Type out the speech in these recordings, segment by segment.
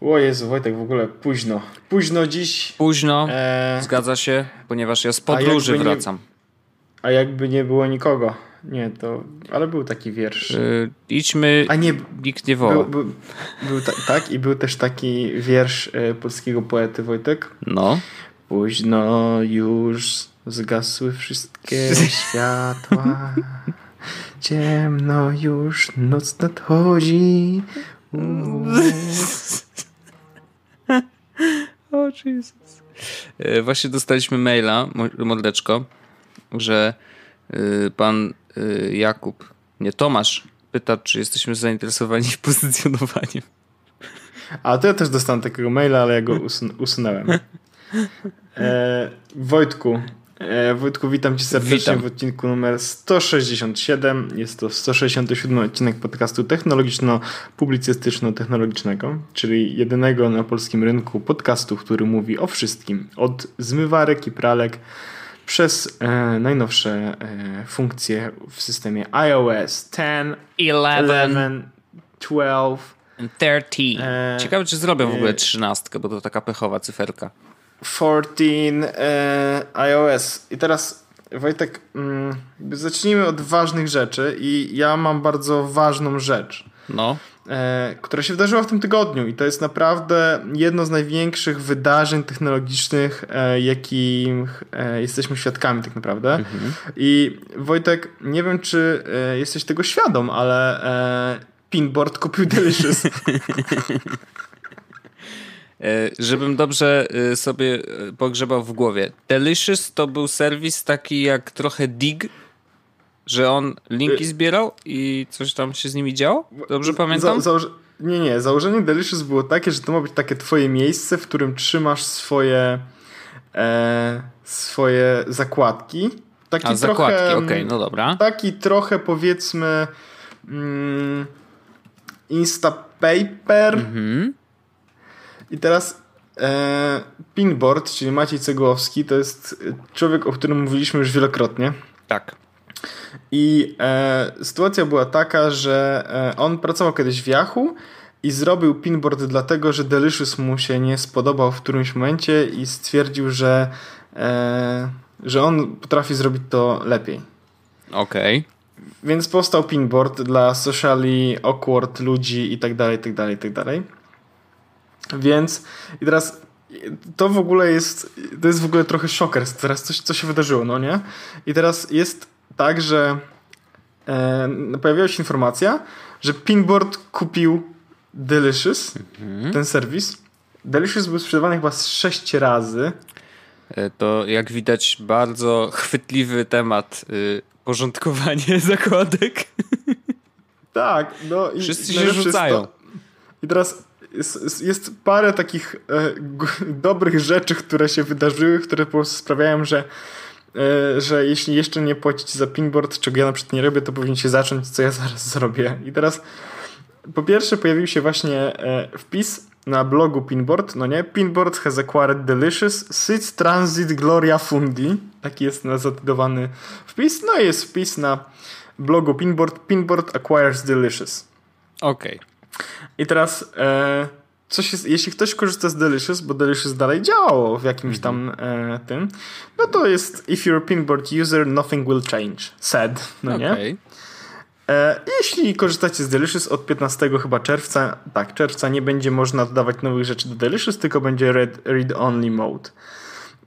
O Jezu, Wojtek, w ogóle późno. Późno dziś. Późno, e... zgadza się, ponieważ ja z podróży wracam. Nie... A jakby nie było nikogo. Nie, to. Ale był taki wiersz. Yy, idźmy. A nie. Nikt nie woła. Był, był, był ta, tak, i był też taki wiersz y, polskiego poety Wojtek. No. Późno już zgasły wszystkie światła. Ciemno już, noc nadchodzi. o Jesus. E, właśnie dostaliśmy maila, mordeczko, że y, pan y, Jakub, nie Tomasz, pyta, czy jesteśmy zainteresowani pozycjonowaniem. A to ja też dostałem takiego maila, ale ja go usun usunąłem. E, Wojtku, e, Wojtku, witam cię serdecznie witam. w odcinku numer 167. Jest to 167 odcinek podcastu technologiczno-publicystyczno-technologicznego, czyli jedynego na polskim rynku podcastu, który mówi o wszystkim. Od zmywarek i pralek przez e, najnowsze e, funkcje w systemie iOS 10, 11, 12 13. E, Ciekawe, czy zrobią w ogóle 13, bo to taka pechowa cyferka. 14 e, iOS. I teraz Wojtek, mm, zacznijmy od ważnych rzeczy i ja mam bardzo ważną rzecz. No. E, która się wydarzyła w tym tygodniu i to jest naprawdę jedno z największych wydarzeń technologicznych, e, jakich e, jesteśmy świadkami tak naprawdę. Mhm. I Wojtek, nie wiem czy e, jesteś tego świadom, ale e, Pinboard kupił Delicious. E, żebym dobrze e, sobie e, pogrzebał w głowie. Delicious to był serwis taki jak trochę Dig, że on linki zbierał i coś tam się z nimi działo? Dobrze pamiętam? Za, nie, nie. Założenie Delicious było takie, że to ma być takie twoje miejsce, w którym trzymasz swoje e, swoje zakładki. Taki A, trochę, zakładki, okej, okay, no dobra. Taki trochę powiedzmy mm, Instapaper. Mhm. I teraz e, Pinboard, czyli Maciej Cegłowski, to jest człowiek, o którym mówiliśmy już wielokrotnie. Tak. I e, sytuacja była taka, że e, on pracował kiedyś w Yahoo i zrobił pinboard dlatego, że Delicious mu się nie spodobał w którymś momencie i stwierdził, że, e, że on potrafi zrobić to lepiej. Okej. Okay. Więc powstał pinboard dla socially awkward ludzi i tak dalej, tak dalej, tak dalej. Więc i teraz to w ogóle jest, to jest w ogóle trochę szoker, teraz coś, co się wydarzyło, no nie? I teraz jest tak, że e, pojawiła się informacja, że Pinboard kupił Delicious, mhm. ten serwis. Delicious był sprzedawany chyba z 6 razy. E, to jak widać bardzo chwytliwy temat y, porządkowanie zakładek. Tak, no i wszyscy się rzucają. I teraz jest, jest parę takich e, dobrych rzeczy, które się wydarzyły, które po prostu sprawiają, że e, że jeśli jeszcze nie płacić za pinboard, czego ja na przykład nie robię, to powinniście zacząć, co ja zaraz zrobię. I teraz po pierwsze pojawił się właśnie e, wpis na blogu Pinboard, no nie? Pinboard has acquired delicious Sit Transit Gloria Fundi. Taki jest zatytułowany wpis. No i jest wpis na blogu Pinboard. Pinboard acquires delicious. Okej. Okay. I teraz e, coś jest, jeśli ktoś korzysta z Delicious, bo Delicious dalej działało w jakimś tam mhm. e, tym, no to jest if you're a pinboard user, nothing will change. Said, no okay. nie? E, jeśli korzystacie z Delicious od 15 chyba czerwca, tak, czerwca nie będzie można dodawać nowych rzeczy do Delicious, tylko będzie read, read mode.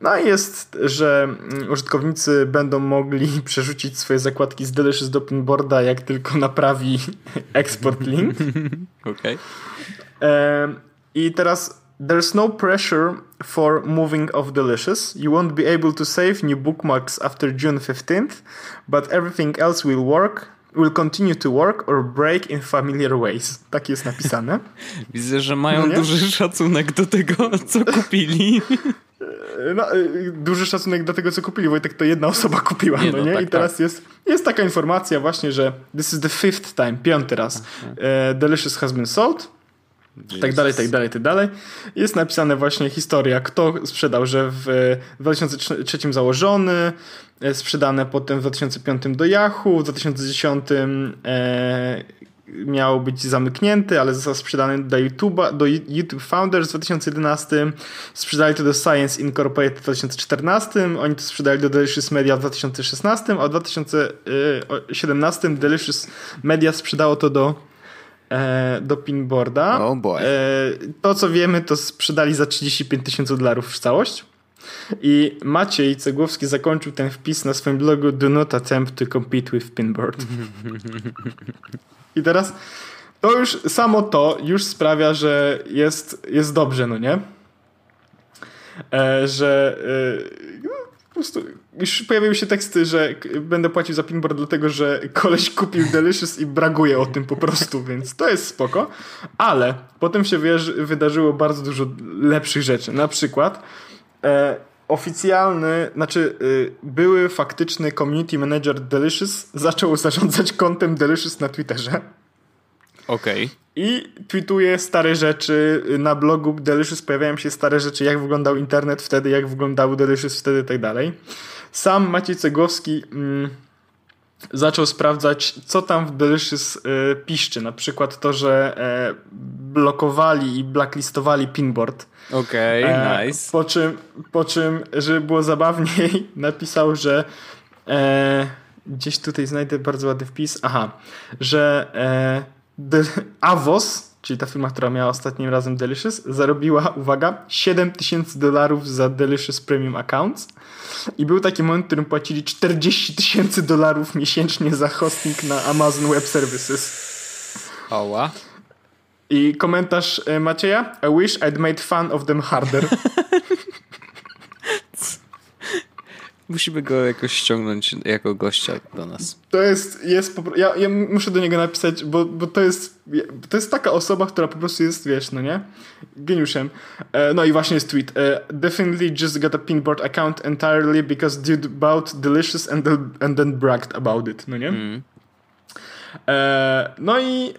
No i jest, że mm, użytkownicy będą mogli przerzucić swoje zakładki z Delicious do Pinboarda, jak tylko naprawi export link. Okej. Okay. I teraz There's no pressure for moving off Delicious. You won't be able to save new bookmarks after June 15th, but everything else will work, will continue to work or break in familiar ways. Tak jest napisane. Widzę, że mają no duży szacunek do tego, co kupili. No, y, duży szacunek do tego, co kupili. Wojtek to jedna osoba kupiła, nie, no, no nie? Tak, I teraz tak. jest, jest taka informacja właśnie, że this is the fifth time, piąty raz. Uh, delicious has been sold. Jesus. Tak dalej, tak dalej, tak dalej. Jest napisane właśnie historia, kto sprzedał, że w 2003 założony, e, sprzedane potem w 2005 do Yahoo, w 2010 e, miał być zamknięty, ale został sprzedany do YouTube'a, do YouTube Founders w 2011. Sprzedali to do Science Incorporated w 2014. Oni to sprzedali do Delicious Media w 2016, a w 2017 Delicious Media sprzedało to do e, do pinboarda. Oh boy. E, to, co wiemy, to sprzedali za 35 tysięcy dolarów w całość. I Maciej Cegłowski zakończył ten wpis na swoim blogu Do not attempt to compete with pinboard. I teraz to już samo to już sprawia, że jest, jest dobrze, no nie? E, że e, no, po prostu już pojawiły się teksty, że będę płacił za pinboard dlatego, że koleś kupił Delicious i braguje o tym po prostu, więc to jest spoko. Ale potem się wydarzyło bardzo dużo lepszych rzeczy. Na przykład e, oficjalny, znaczy y, były faktyczny community manager Delicious zaczął zarządzać kontem Delicious na Twitterze. Okej. Okay. I tweetuje stare rzeczy. Na blogu Delicious pojawiają się stare rzeczy, jak wyglądał internet wtedy, jak wyglądał Delicious wtedy i tak dalej. Sam Maciej Cegłowski mm, zaczął sprawdzać, co tam w Delicious y, piszczy. Na przykład to, że e, blokowali i blacklistowali pinboard. Okej, okay, e, nice. Po czym, po czym, żeby było zabawniej, napisał, że e, gdzieś tutaj znajdę bardzo ładny wpis. Aha, że Avos, czyli ta firma, która miała ostatnim razem Delicious, zarobiła, uwaga, 7 tysięcy dolarów za Delicious Premium Accounts. I był taki moment, w którym płacili 40 tysięcy dolarów miesięcznie za hosting na Amazon Web Services. Oła. I komentarz e, Macieja? I wish I'd made fun of them harder. Musimy go jakoś ściągnąć jako gościa do nas. To jest, jest ja, ja muszę do niego napisać, bo, bo to jest to jest taka osoba, która po prostu jest, wiesz, no nie? Geniuszem. E, no i właśnie jest tweet. E, Definitely just got a pinboard account entirely because dude bought delicious and, then, and then bragged about it, no nie? Mm. no i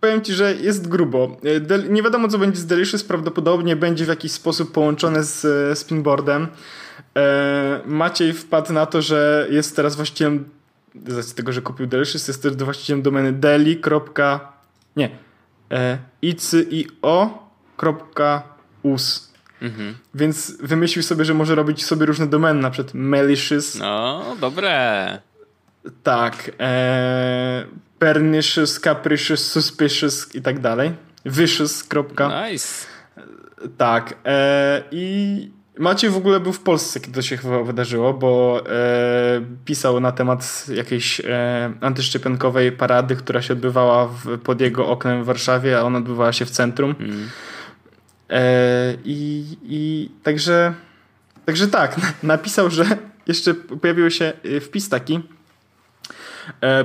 powiem ci, że jest grubo. E, nie wiadomo, co będzie z Delicious, prawdopodobnie będzie w jakiś sposób połączone z, z pinboardem. E, Maciej wpadł na to, że jest teraz właścicielem, z tego, że kupił Delicious, jest też właścicielem domeny deli. nie, e, icio.us. Mhm. Więc wymyślił sobie, że może robić sobie różne domeny, na przykład malicious. No, dobre. Tak. E, pernicious, capricious, suspicious i tak dalej. Vicious. Nice. Tak. E, I Maciej w ogóle był w Polsce, kiedy to się chyba wydarzyło, bo e, pisał na temat jakiejś e, antyszczepionkowej parady, która się odbywała w, pod jego oknem w Warszawie, a ona odbywała się w centrum. Mm. E, i, I także, także tak, napisał, że jeszcze pojawił się wpis taki, E,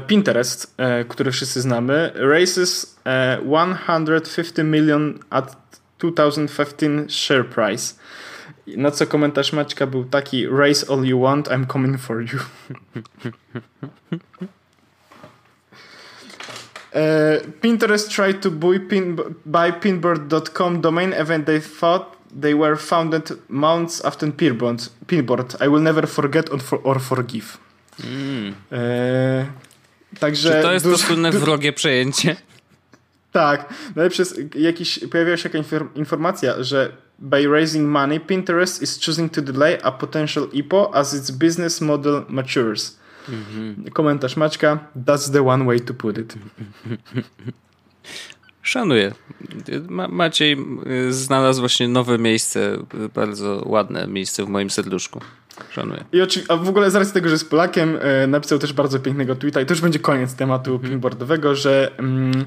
Pinterest, e, który wszyscy znamy, raises 150 e, million at 2015 share price. Na co komentarz Maćka był taki Raise all you want, I'm coming for you. Pinterest tried to buy, pin, buy pinboard.com domain event they thought they were founded months after Pinboard. Pinboard. I will never forget or, for, or forgive. Mm. E, także Czy to jest dużo, to słynne wrogie przejęcie? Tak. Najlepsze jest, jakiś, pojawiła się jakaś informacja, że by raising money, Pinterest is choosing to delay a potential IPO as its business model matures. Mm-hmm. Komentarz Maćka, that's the one way to put it. Szanuję. Ma Maciej y, znalazł właśnie nowe miejsce, bardzo ładne miejsce w moim serduszku. Szanuję. I oczywiście, a w ogóle z racji tego, że jest Polakiem, e, napisał też bardzo pięknego tweeta i to już będzie koniec tematu mm. pinboardowego, że mm,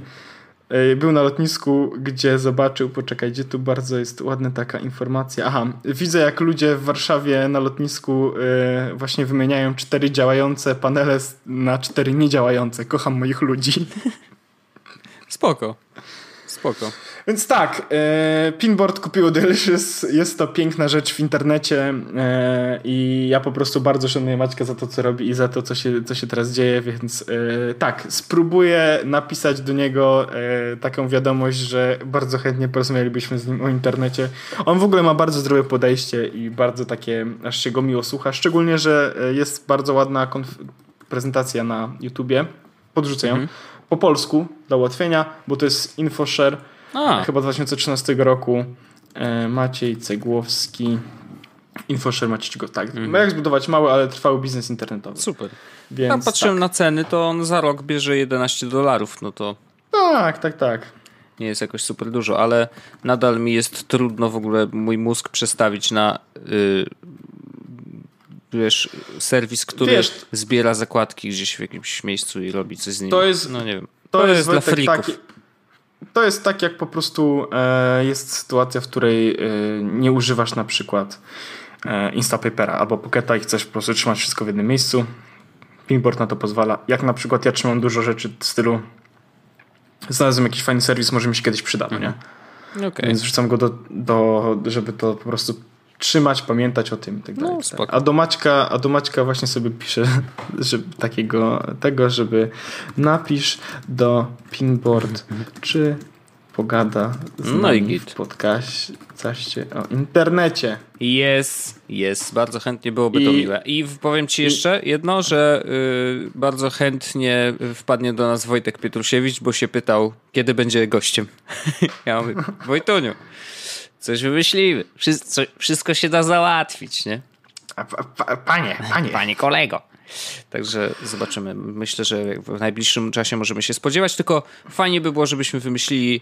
e, był na lotnisku, gdzie zobaczył, poczekaj, gdzie tu bardzo jest ładna taka informacja. Aha, widzę jak ludzie w Warszawie na lotnisku e, właśnie wymieniają cztery działające panele na cztery niedziałające. Kocham moich ludzi. Spoko. Spoko. Więc tak, e, Pinboard kupiło Delicious, jest to piękna rzecz w internecie e, i ja po prostu bardzo szanuję Maćka za to, co robi i za to, co się, co się teraz dzieje, więc e, tak, spróbuję napisać do niego e, taką wiadomość, że bardzo chętnie porozmawialibyśmy z nim o internecie. On w ogóle ma bardzo zdrowe podejście i bardzo takie, aż się go miło słucha, szczególnie, że e, jest bardzo ładna prezentacja na YouTubie podrzucę ją. Po polsku, dla ułatwienia, bo to jest InfoShare, A, chyba 2013 roku. E, Maciej Cegłowski. InfoShare Maciej go tak. Jak zbudować mały, ale trwały biznes internetowy. super. Więc Ja patrzyłem tak. na ceny, to on za rok bierze 11 dolarów, no to tak, tak, tak. nie jest jakoś super dużo, ale nadal mi jest trudno w ogóle mój mózg przestawić na y, wiesz, serwis, który Wiesz- zbiera zakładki gdzieś w jakimś miejscu i robi coś z nimi. To jest- no nie wiem. To, jest, dla Wojtek, frików. taki, To jest tak, jak po prostu e, jest sytuacja, w której e, nie używasz na przykład e, Instapapera albo Pocketa i chcesz po prostu trzymać wszystko w jednym miejscu. Pinboard na to pozwala. Jak na przykład ja trzymam dużo rzeczy w stylu znalazłem jakiś fajny serwis, może mi się kiedyś przyda, no nie? Okej. Więc wrzucam go do, do, żeby to po prostu trzymać, pamiętać o tym i tak dalej. No, i dalej. spoko. a do Maćka, a do Maćka właśnie sobie piszę że, takiego, tego, żeby napisz do Pinboard, czy pogada z No i nami git. w podcaście o internecie. Jest, jest. Bardzo chętnie byłoby to I- miłe. I powiem ci jeszcze jedno, że y, bardzo chętnie wpadnie do nas Wojtek Pietrusiewicz, bo się pytał, kiedy będzie gościem. ja mówię, Wojtuniu, coś wymyślimy. Wszystko, wszystko się da załatwić, nie? Panie, panie. Panie kolego. Także zobaczymy. Myślę, że w najbliższym czasie możemy się spodziewać, tylko fajnie by było, żebyśmy wymyślili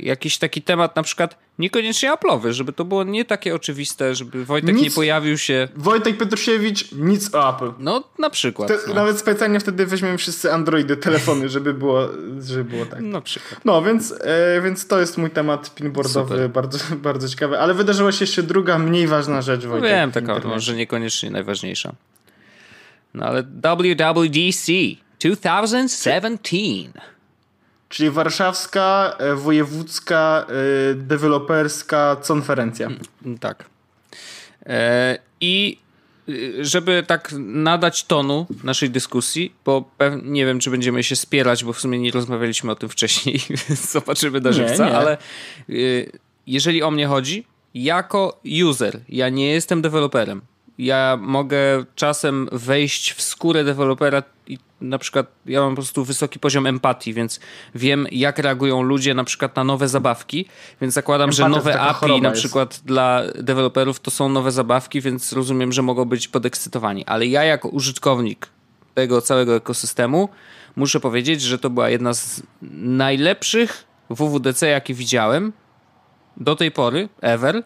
jakiś taki temat, na przykład niekoniecznie Apple'owy, żeby to było nie takie oczywiste, żeby Wojtek Nic- nie pojawił się. Wojtek Petrusiewicz, nic o Apple. No, na przykład. To, no. Nawet specjalnie wtedy weźmiemy wszyscy Androidy, telefony, żeby było, żeby było tak. na przykład. No, więc, e, więc to jest mój temat pinboardowy, Super. bardzo, bardzo ciekawy. Ale wydarzyła się jeszcze druga, mniej ważna rzecz, No Wojtek. wiem, taka może niekoniecznie najważniejsza. No ale WWDC 2017. Czyli warszawska, e, wojewódzka, e, deweloperska konferencja. Tak. E, I żeby tak nadać tonu naszej dyskusji, bo nie wiem, czy będziemy się spierać, bo w sumie nie rozmawialiśmy o tym wcześniej, więc zobaczymy Nie, żywca, nie. ale y, jeżeli o mnie chodzi, jako user, ja nie jestem deweloperem. Ja mogę czasem wejść w skórę dewelopera na przykład ja mam po prostu wysoki poziom empatii, więc wiem jak reagują ludzie na przykład na nowe zabawki, więc zakładam, że Empatia nowe to taka API na jest. przykład dla deweloperów to są nowe zabawki, więc rozumiem, że mogą być podekscytowani. Ale ja jako użytkownik tego całego ekosystemu muszę powiedzieć, że to była jedna z najlepszych WWDC, jakie widziałem do tej pory, ever,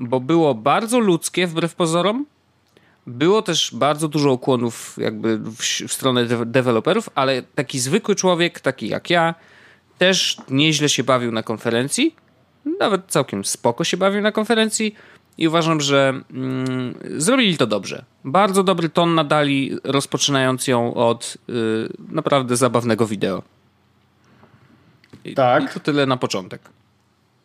bo było bardzo ludzkie wbrew pozorom. Było też bardzo dużo ukłonów jakby w, w stronę de- deweloperów, ale taki zwykły człowiek, taki jak ja, też nieźle się bawił na konferencji. Nawet całkiem spoko się bawił na konferencji i uważam, że mm, zrobili to dobrze. Bardzo dobry ton nadali, rozpoczynając ją od y, naprawdę zabawnego wideo. I, Tak. I to tyle na początek.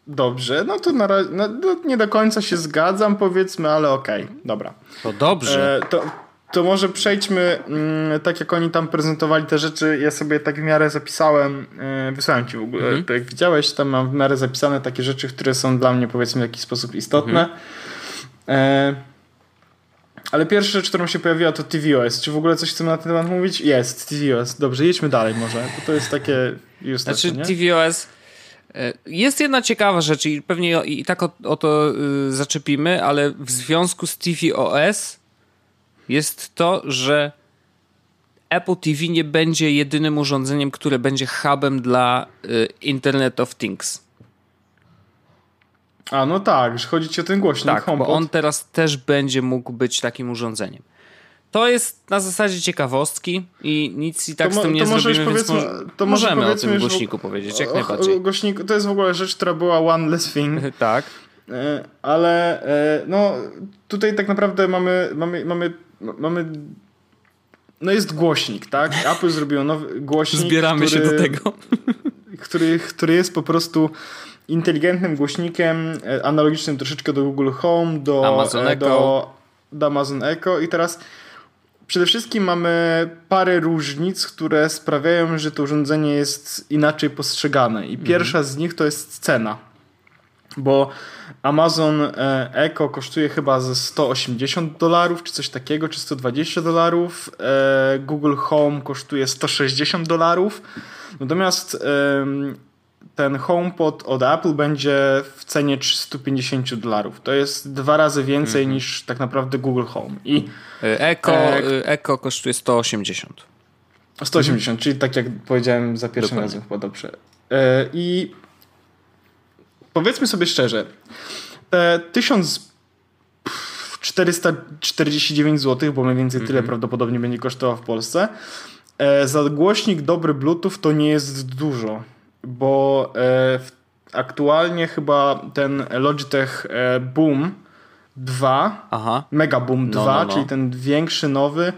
Dobrze, no to na razie, no, no, nie do końca się zgadzam, powiedzmy, ale okej, dobra. To dobrze. E, to, to może przejdźmy, mm, tak jak oni tam prezentowali te rzeczy, ja sobie tak w miarę zapisałem, e, wysłałem ci w ogóle, Mhm. to jak widziałeś, tam mam w miarę zapisane takie rzeczy, które są dla mnie powiedzmy w jakiś sposób istotne. Mhm. E, ale pierwsza rzecz, którą się pojawiła to TVOS. Czy w ogóle coś chcemy na ten temat mówić? Jest, TVOS. Dobrze, jedźmy dalej może, bo to jest takie useless, Znaczy nie? tvOS jest jedna ciekawa rzecz i pewnie i tak o, o to y, zaczepimy, ale w związku z tvOS jest to, że Apple TV nie będzie jedynym urządzeniem, które będzie hubem dla y, Internet of Things. A, no tak, że chodzi ci o ten głośnik Tak, bo HomePod. on teraz też będzie mógł być takim urządzeniem. To jest na zasadzie ciekawostki i nic i tak mo- z tym nie to zrobimy, więc może, to może możemy o tym głośniku powiedzieć, jak O- najbardziej. O, głośniku, to jest w ogóle rzecz, która była one less thing. Tak. E, Ale e, no tutaj tak naprawdę mamy, mamy, mamy, mamy no jest głośnik, tak? Apple zrobiło nowy głośnik, Zbieramy który, się do tego. Który, który jest po prostu inteligentnym głośnikiem, e, analogicznym troszeczkę do Google Home, do Amazon e, Echo. Do, do Amazon Echo i teraz przede wszystkim mamy parę różnic, które sprawiają, że to urządzenie jest inaczej postrzegane i pierwsza z nich to jest cena. bo Amazon e, Echo kosztuje chyba ze 180 dolarów, czy coś takiego, czy 120 dolarów. E, Google Home kosztuje 160 dolarów. Natomiast ten HomePod od Apple będzie w cenie 350 dolarów. To jest dwa razy więcej mhm. niż tak naprawdę Google Home. I Echo, e, Echo kosztuje 180. 180, mhm. czyli tak jak powiedziałem za pierwszym Dokładnie. razem chyba dobrze. I powiedzmy sobie szczerze, te 1449 zł, bo mniej więcej tyle mm -hmm. prawdopodobnie będzie kosztował w Polsce, e, za głośnik dobry Bluetooth to nie jest dużo, bo e, aktualnie chyba ten Logitech e, Boom 2, Aha. Mega Boom 2, no, no, no. czyli ten większy, nowy,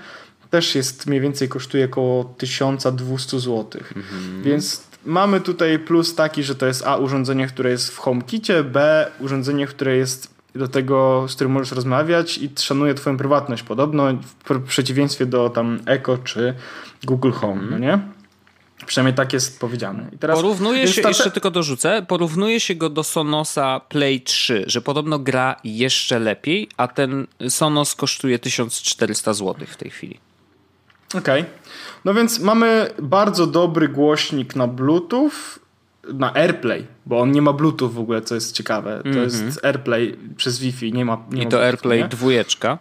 też jest mniej więcej kosztuje około 1200 zł. -hmm. Więc mamy tutaj plus taki, że to jest A urządzenie, które jest w HomeKicie, B urządzenie, które jest do tego, z którym możesz rozmawiać i szanuje twoją prywatność podobno, w przeciwieństwie do tam Echo czy Google Home, no nie? Przynajmniej tak jest powiedziane. I teraz, porównuje się, ta... jeszcze tylko dorzucę, porównuje się go do Sonosa Play 3, że podobno gra jeszcze lepiej, a ten Sonos kosztuje 1400 zł w tej chwili. Okej. Okay. No więc mamy bardzo dobry głośnik na Bluetooth, na AirPlay, bo on nie ma Bluetooth w ogóle, co jest ciekawe. Mm -hmm. To jest. AirPlay przez Wi-Fi, nie ma. Nie I to AirPlay nie? dwójeczka.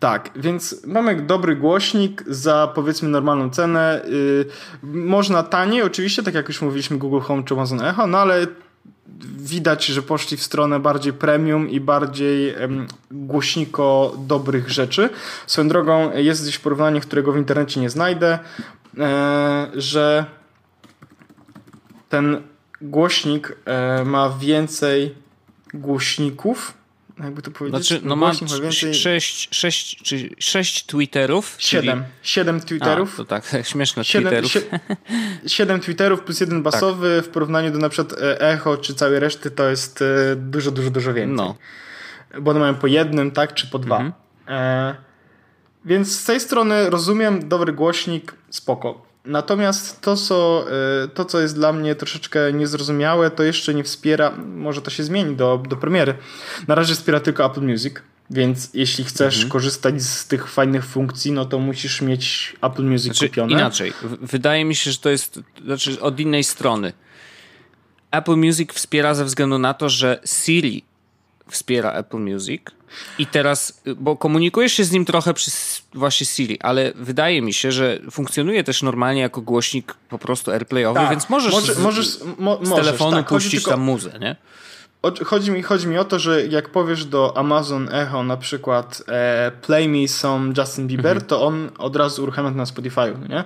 Tak, więc mamy dobry głośnik za powiedzmy normalną cenę. Yy, można taniej, oczywiście, tak jak już mówiliśmy, Google Home czy Amazon Echo, no ale widać, że poszli w stronę bardziej premium i bardziej głośniko dobrych rzeczy. Swoją drogą jest gdzieś porównanie, którego w internecie nie znajdę, e, że ten głośnik e, ma więcej głośników jakby to powiedzieć. Znaczy, no ma więcej... sześć, sześć, czy sześć Twitterów. Siedem. Czyli... Siedem Twitterów. A, to tak, śmieszne siedem, Twitterów. siedem Twitterów plus jeden tak. basowy tak. w porównaniu do na przykład e, Echo czy całej reszty to jest e, dużo, dużo, dużo więcej. No. Bo one mają po jednym, tak, czy po dwa. Mhm. E, więc z tej strony rozumiem, dobry głośnik, spoko. Natomiast to co, y, to, co jest dla mnie troszeczkę niezrozumiałe, to jeszcze nie wspiera, może to się zmieni do, do premiery. Na razie wspiera tylko Apple Music, więc jeśli chcesz mhm. korzystać z tych fajnych funkcji, no to musisz mieć Apple Music znaczy, kupione. Inaczej. Wydaje mi się, że to jest znaczy od innej strony. Apple Music wspiera ze względu na to, że Siri wspiera Apple Music i teraz, bo komunikujesz się z nim trochę przez właśnie Siri, ale wydaje mi się, że funkcjonuje też normalnie jako głośnik po prostu AirPlayowy, tak. więc możesz, Może, z, możesz mo, z telefonu tak. puścić tylko, tam muzę, nie? Chodzi mi, chodzi mi o to, że jak powiesz do Amazon Echo na przykład e, play me some Justin Bieber, mhm. to on od razu uruchamia na Spotify, nie?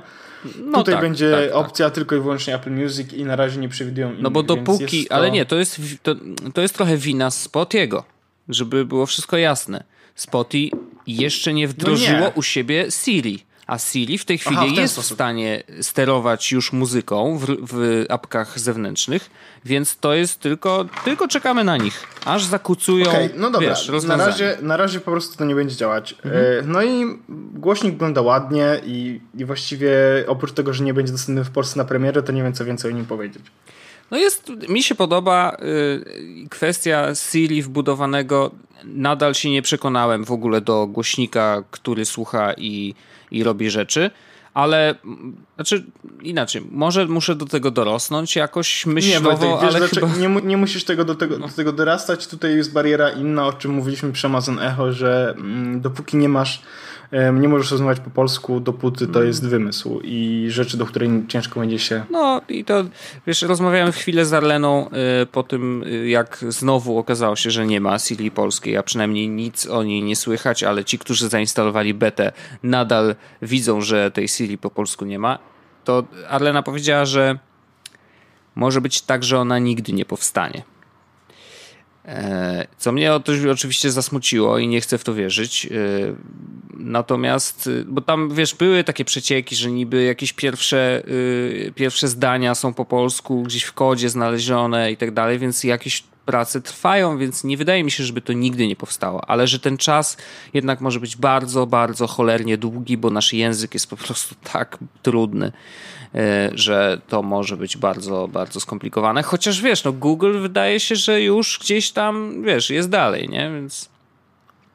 No Tutaj tak, będzie tak, tak. opcja tak. tylko i wyłącznie Apple Music i na razie nie przewidują No bo dopóki, to... ale nie, to jest, to, to jest trochę wina Spotiego, żeby było wszystko jasne. Spotify jeszcze nie wdrożyło no nie. u siebie Siri. A Siri w tej chwili Aha, w jest sposób. w stanie sterować już muzyką w, w apkach zewnętrznych, więc to jest tylko, tylko czekamy na nich, aż zakucują. Okay, no dobra, wiesz, na, razie, na razie po prostu to nie będzie działać. Mhm. E, no i głośnik wygląda ładnie i, i właściwie oprócz tego, że nie będzie dostępny w Polsce na premierę, to nie wiem co więcej o nim powiedzieć. No jest, mi się podoba y, kwestia Siri wbudowanego. Nadal się nie przekonałem w ogóle do głośnika, który słucha i, i robi rzeczy. Ale znaczy inaczej, może muszę do tego dorosnąć jakoś myślowo, nie, Wojtek, wiesz, ale chyba... nie, nie musisz tego do, tego, no. do tego dorastać. Tutaj jest bariera inna, o czym mówiliśmy przy Amazon Echo, że mm, dopóki nie masz nie możesz rozmawiać po polsku, dopóty to jest wymysł i rzeczy, do której ciężko będzie się... No i to, wiesz, rozmawiałem chwilę z Arleną y, po tym, y, jak znowu okazało się, że nie ma Siri polskiej, a przynajmniej nic o niej nie słychać, ale ci, którzy zainstalowali betę, nadal widzą, że tej Siri po polsku nie ma. To Arlena powiedziała, że może być tak, że ona nigdy nie powstanie. E, co mnie oczywiście zasmuciło i nie chcę w to wierzyć. E, natomiast, e, bo tam wiesz, były takie przecieki, że niby jakieś pierwsze, pierwsze zdania są po polsku gdzieś w kodzie znalezione i tak dalej, więc jakieś prace trwają, więc nie wydaje mi się, żeby to nigdy nie powstało, ale że ten czas jednak może być bardzo, bardzo cholernie długi, bo nasz język jest po prostu tak trudny, e, że to może być bardzo, bardzo skomplikowane. Chociaż wiesz, no Google wydaje się, że już gdzieś tam, wiesz, jest dalej, nie? Więc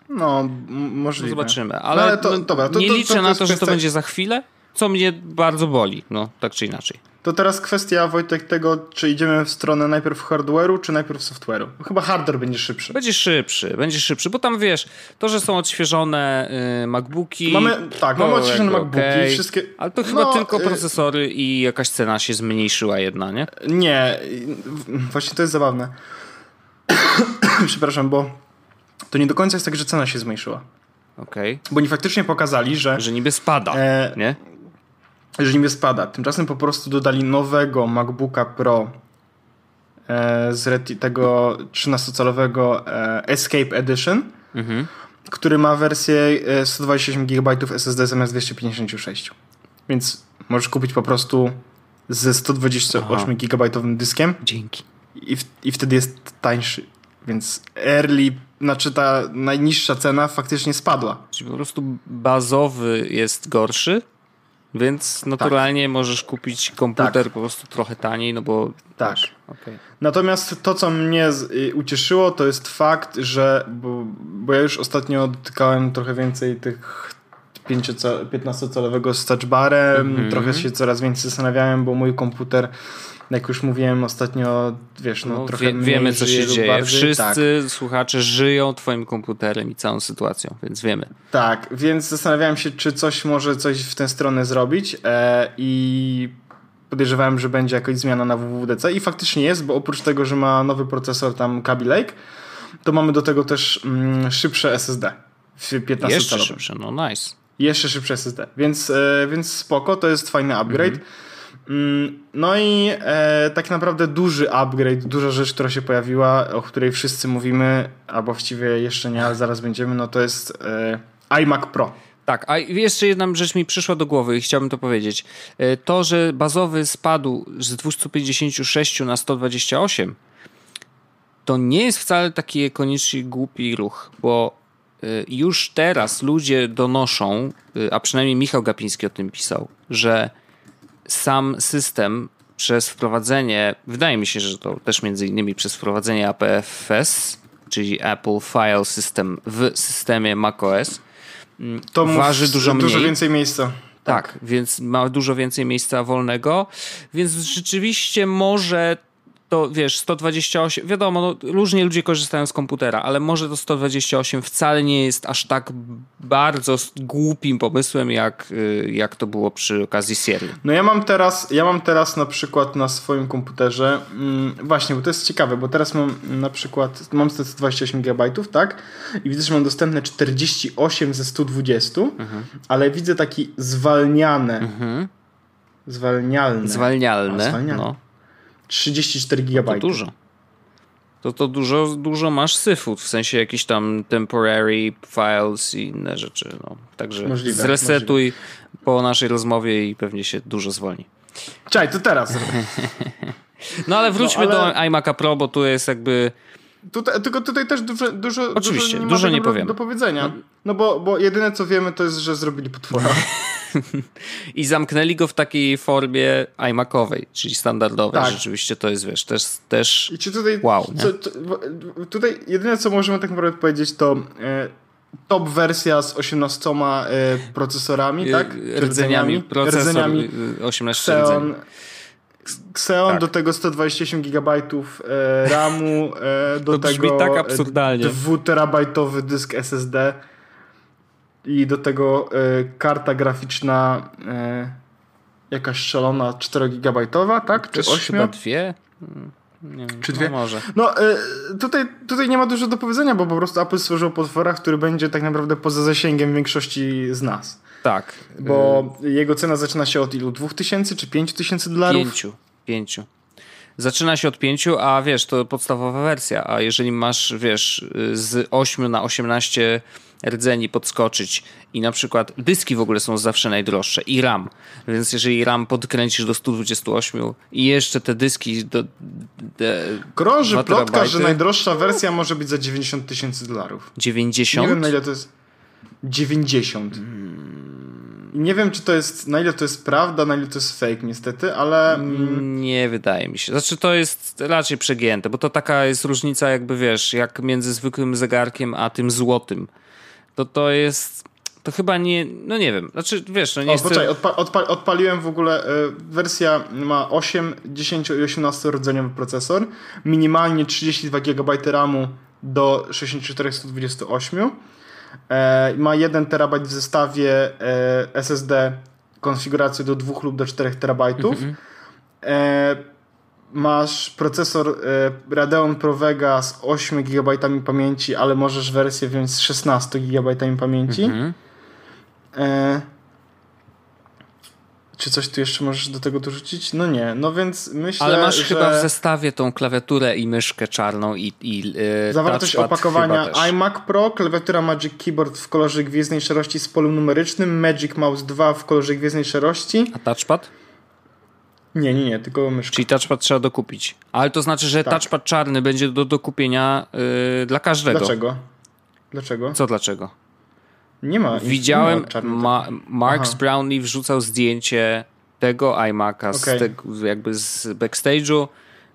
No, możliwe. zobaczymy. Ale, no, ale to, no, dobra, to, nie to, liczę na to, że to będzie za chwilę, co mnie bardzo boli, no tak czy inaczej. To teraz kwestia, Wojtek, tego, czy idziemy w stronę najpierw hardware'u, czy najpierw software'u. Chyba hardware będzie szybszy. Będzie szybszy, będzie szybszy, bo tam wiesz, to, że są odświeżone y, MacBooki. Mamy, tak, mamy odświeżone MacBooki, okay, wszystkie. Ale to chyba no, tylko y, procesory i jakaś cena się zmniejszyła jedna, nie? Nie, właśnie to jest zabawne. Przepraszam, bo to nie do końca jest tak, że cena się zmniejszyła. Okej. Okay. Bo oni faktycznie pokazali, że. Że niby spada, e, nie? Że niby spada. Tymczasem po prostu dodali nowego MacBooka Pro e, z tego 13-calowego e, Escape Edition, mhm. który ma wersję 128 GB SSD zamiast 256. Więc możesz kupić po prostu ze 128 GB dyskiem. Dzięki. I, w, I wtedy jest tańszy. Więc early znaczy ta najniższa cena faktycznie spadła. Czyli po prostu bazowy jest gorszy, więc naturalnie tak. możesz kupić komputer tak. po prostu trochę taniej, no bo... Tak. okay. Natomiast to, co mnie y, ucieszyło, to jest fakt, że... Bo, bo ja już ostatnio dotykałem trochę więcej tych 15-calowego z touchbarem, mm -hmm. trochę się coraz więcej zastanawiałem, bo mój komputer jak już mówiłem ostatnio, wiesz, no, no trochę wie, Wiemy, co się dzieje. Bardziej. Wszyscy tak. słuchacze żyją twoim komputerem i całą sytuacją, więc wiemy. Tak, więc zastanawiałem się, czy coś może coś w tę stronę zrobić e, i podejrzewałem, że będzie jakaś zmiana na WWDC i faktycznie jest, bo oprócz tego, że ma nowy procesor tam Kaby Lake, to mamy do tego też mm, szybsze SSD w 15 Jeszcze szybsze, no nice. Jeszcze szybsze SSD, więc, e, więc spoko, to jest fajny upgrade. Mhm. Mm, no i e, tak naprawdę duży upgrade, duża rzecz, która się pojawiła, o której wszyscy mówimy, albo właściwie jeszcze nie, ale zaraz będziemy, no to jest e, iMac Pro. Tak, a jeszcze jedna rzecz mi przyszła do głowy i chciałbym to powiedzieć. E, to, że bazowy spadł z 256 na 128, to nie jest wcale taki koniecznie głupi ruch, bo e, już teraz ludzie donoszą, e, a przynajmniej Michał Gapiński o tym pisał, że sam system przez wprowadzenie, wydaje mi się, że to też między innymi przez wprowadzenie APFS, czyli Apple File System w systemie macOS, mm, to waży dużo mniej. Dużo więcej miejsca. Tak, tak, więc ma dużo więcej miejsca wolnego, więc rzeczywiście może to wiesz, 128, wiadomo, no, różnie ludzie korzystają z komputera, ale może to 128 wcale nie jest aż tak bardzo głupim pomysłem, jak, y, jak to było przy okazji serii. No ja mam teraz, ja mam teraz na przykład na swoim komputerze, mm, właśnie, bo to jest ciekawe, bo teraz mam na przykład, mam 128 GB, tak? I widzę, że mam dostępne 48 ze 120, mhm. ale widzę taki zwalniane, mhm. zwalnialne. Zwalnialne, A, zwalnialne. no 34 GB. No to dużo. To to dużo, dużo masz syfów, w sensie jakiś tam temporary files i inne rzeczy. No. Także możliwe, zresetuj możliwe. po naszej rozmowie i pewnie się dużo zwolni. Czaj, to teraz. no ale wróćmy no, ale... do iMac'a Pro, bo tu jest jakby... Tutaj, tylko tutaj też dużo, dużo, Oczywiście, dużo nie, dużo nie powiem. do powiedzenia. No. no, bo, bo jedyne co wiemy to jest, że zrobili potwora. I zamknęli go w takiej formie iMacowej, czyli standardowej. Tak. Rzeczywiście to jest, wiesz, też, też I czy tutaj, wow. Co, to, tutaj jedyne, co możemy tak naprawdę powiedzieć, to e, top wersja z 18 e, procesorami, tak? Rdzeniami. Procesor rdzeniami. 18 rdzeni. Xeon tak. do tego 128 GB e, RAMu, e, do to tego tak absurdalnie. 2 terabajtowy dysk SSD i do tego y, karta graficzna y, jakaś szalona 4 gigabajtowa, tak? Czy 8? Chyba dwie? Hmm, nie wiem, Czy dwie? No może. No, y, tutaj, tutaj nie ma dużo do powiedzenia, bo po prostu Apple stworzył potwora, który będzie tak naprawdę poza zasięgiem większości z nas. Tak. Bo y jego cena zaczyna się od ilu? 2000 czy 5000 dolarów? Pięciu. Pięciu. Zaczyna się od 5, a wiesz, to podstawowa wersja, a jeżeli masz, wiesz, z 8 na 18 rdzeni podskoczyć i na przykład dyski w ogóle są zawsze najdroższe i RAM. Więc jeżeli RAM podkręcisz do 128 i jeszcze te dyski do... do Krąży plotka, że najdroższa wersja może być za 90 tysięcy dolarów. 90? Nie wiem na ile to jest... 90. Nie wiem, czy to jest, na ile to jest prawda, na ile to jest fake niestety, ale... Mm, nie wydaje mi się. Znaczy to jest raczej przegięte, bo to taka jest różnica jakby, wiesz, jak między zwykłym zegarkiem, a tym złotym. To to jest... To chyba nie, no nie wiem, znaczy wiesz, no nie o, jest... Poczekaj, odpa odpa odpaliłem w ogóle, y, wersja ma 8, 10 i 18 rdzeniowy procesor, minimalnie 32 GB RAMu do 64 128 E, ma 1 terabajt w zestawie e, SSD konfigurację do 2 lub do 4 terabajtów. Mm -hmm. Masz procesor Radeon Pro Vega z 8 GB pamięci, ale możesz wersję wziąć z 16 GB pamięci. Mm -hmm. Czy coś tu jeszcze możesz do tego dorzucić? No nie, no więc myślę, Ale masz że... chyba w zestawie tą klawiaturę i myszkę czarną i, i yy, Zawartość opakowania iMac Pro, klawiatura Magic Keyboard w kolorze gwiezdnej szarości z polem numerycznym, Magic Mouse 2 w kolorze gwiezdnej szarości. A touchpad? Nie, nie, nie, tylko myszka. Czyli touchpad trzeba dokupić. Ale to znaczy, że tak. touchpad czarny będzie do dokupienia yy, dla każdego. Dlaczego? Dlaczego? Co dlaczego? Nie ma. Widziałem, nie ma Marks Brownlee wrzucał zdjęcie tego iMac'a okay. z tego, jakby z backstage'u.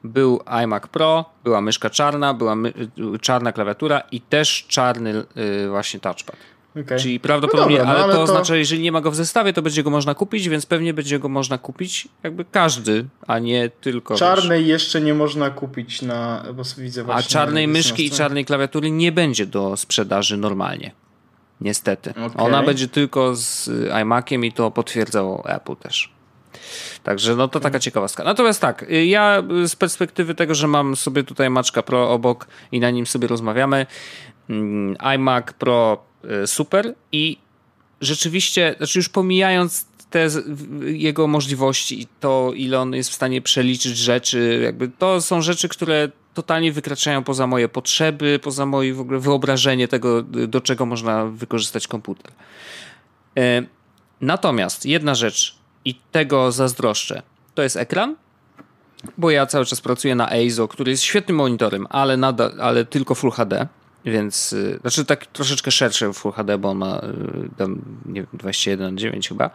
Był iMac Pro, była myszka czarna, była my czarna klawiatura i też czarny yy, właśnie touchpad. Okay. Czyli prawdopodobnie, no dobra, no ale, to, to oznacza, że jeżeli nie ma go w zestawie, to będzie go można kupić, więc pewnie będzie go można kupić jakby każdy, a nie tylko. Czarnej wiesz. jeszcze nie można kupić na, bo widzę właśnie. A czarnej myszki i czarnej klawiatury nie będzie do sprzedaży normalnie. Niestety. Okay. Ona będzie tylko z iMaciem i to potwierdzało Apple też. Także no to taka ciekawostka. Natomiast tak, ja z perspektywy tego, że mam sobie tutaj Maczka Pro obok i na nim sobie rozmawiamy, mm, iMac Pro y, super i rzeczywiście, znaczy już pomijając te jego możliwości i to, ile on jest w stanie przeliczyć rzeczy, jakby to są rzeczy, które totalnie wykraczają poza moje potrzeby, poza moje w ogóle wyobrażenie tego, do czego można wykorzystać komputer. E, natomiast jedna rzecz, i tego zazdroszczę, to jest ekran, bo ja cały czas pracuję na EIZO, który jest świetnym monitorem, ale, nadal, ale tylko Full HD. Więc, y, znaczy tak troszeczkę szerszy Full HD, bo on ma y, tam, nie wiem, 21 na 9 chyba. E,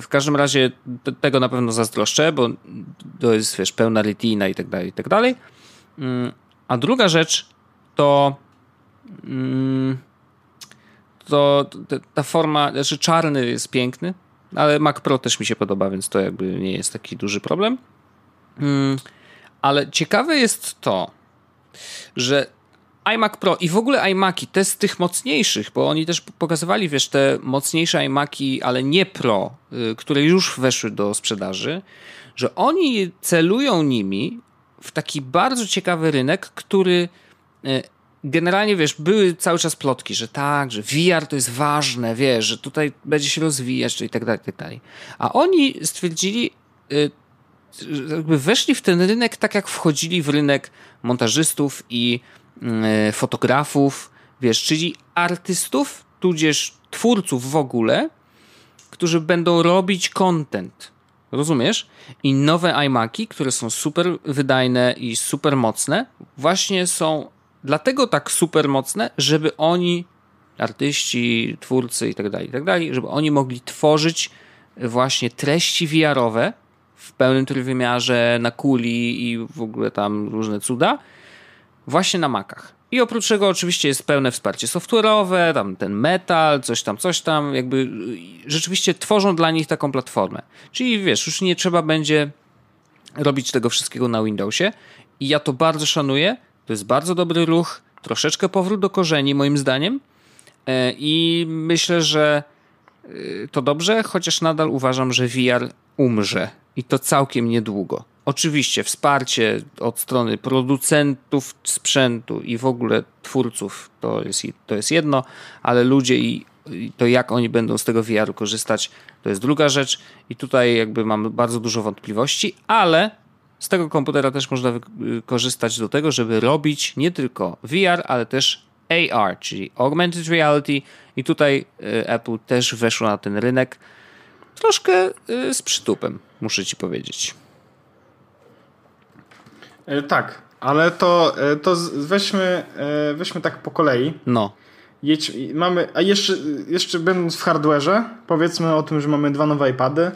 w każdym razie tego na pewno zazdroszczę, bo to jest, wiesz, pełna retina i tak dalej, i tak dalej. Mm, a druga rzecz to mm, to ta forma, znaczy czarny jest piękny, ale Mac Pro też mi się podoba, więc to jakby nie jest taki duży problem. Mm, ale ciekawe jest to, że iMac Pro i w ogóle iMaki, te z tych mocniejszych, bo oni też pokazywali, wiesz, te mocniejsze iMaki, ale nie Pro, y, które już weszły do sprzedaży, że oni celują nimi w taki bardzo ciekawy rynek, który y, generalnie, wiesz, były cały czas plotki, że tak, że VR to jest ważne, wiesz, że tutaj będzie się rozwijać, i tak dalej, i tak dalej. A oni stwierdzili, y, jakby weszli w ten rynek tak jak wchodzili w rynek montażystów i fotografów, wiesz, czyli artystów, tudzież twórców w ogóle, którzy będą robić content. Rozumiesz? I nowe iMaki, które są super wydajne i super mocne, właśnie są dlatego tak super mocne, żeby oni, artyści, twórcy i tak dalej, i tak żeby oni mogli tworzyć właśnie treści VR-owe w pełnym trójwymiarze, na kuli i w ogóle tam różne cuda, właśnie na Macach. I oprócz tego oczywiście jest pełne wsparcie software'owe, tam ten metal, coś tam, coś tam, jakby y, rzeczywiście tworzą dla nich taką platformę. Czyli wiesz, już nie trzeba będzie robić tego wszystkiego na Windowsie i ja to bardzo szanuję, to jest bardzo dobry ruch, troszeczkę powrót do korzeni moim zdaniem e, i myślę, że y, to dobrze, chociaż nadal uważam, że VR umrze i to całkiem niedługo. Oczywiście wsparcie od strony producentów sprzętu i w ogóle twórców to jest, to jest jedno, ale ludzie i, i to jak oni będą z tego VR-u korzystać, to jest druga rzecz i tutaj jakby mam bardzo dużo wątpliwości, ale z tego komputera też można korzystać do tego, żeby robić nie tylko VR, ale też AR, czyli Augmented Reality i tutaj y, Apple też weszło na ten rynek troszkę y, z przytupem, muszę ci powiedzieć. E, tak, ale to, e, to weźmy, e, weźmy tak po kolei. No. Jedź, mamy, a jeszcze, jeszcze będąc w hardware'ze, powiedzmy o tym, że mamy dwa nowe iPady.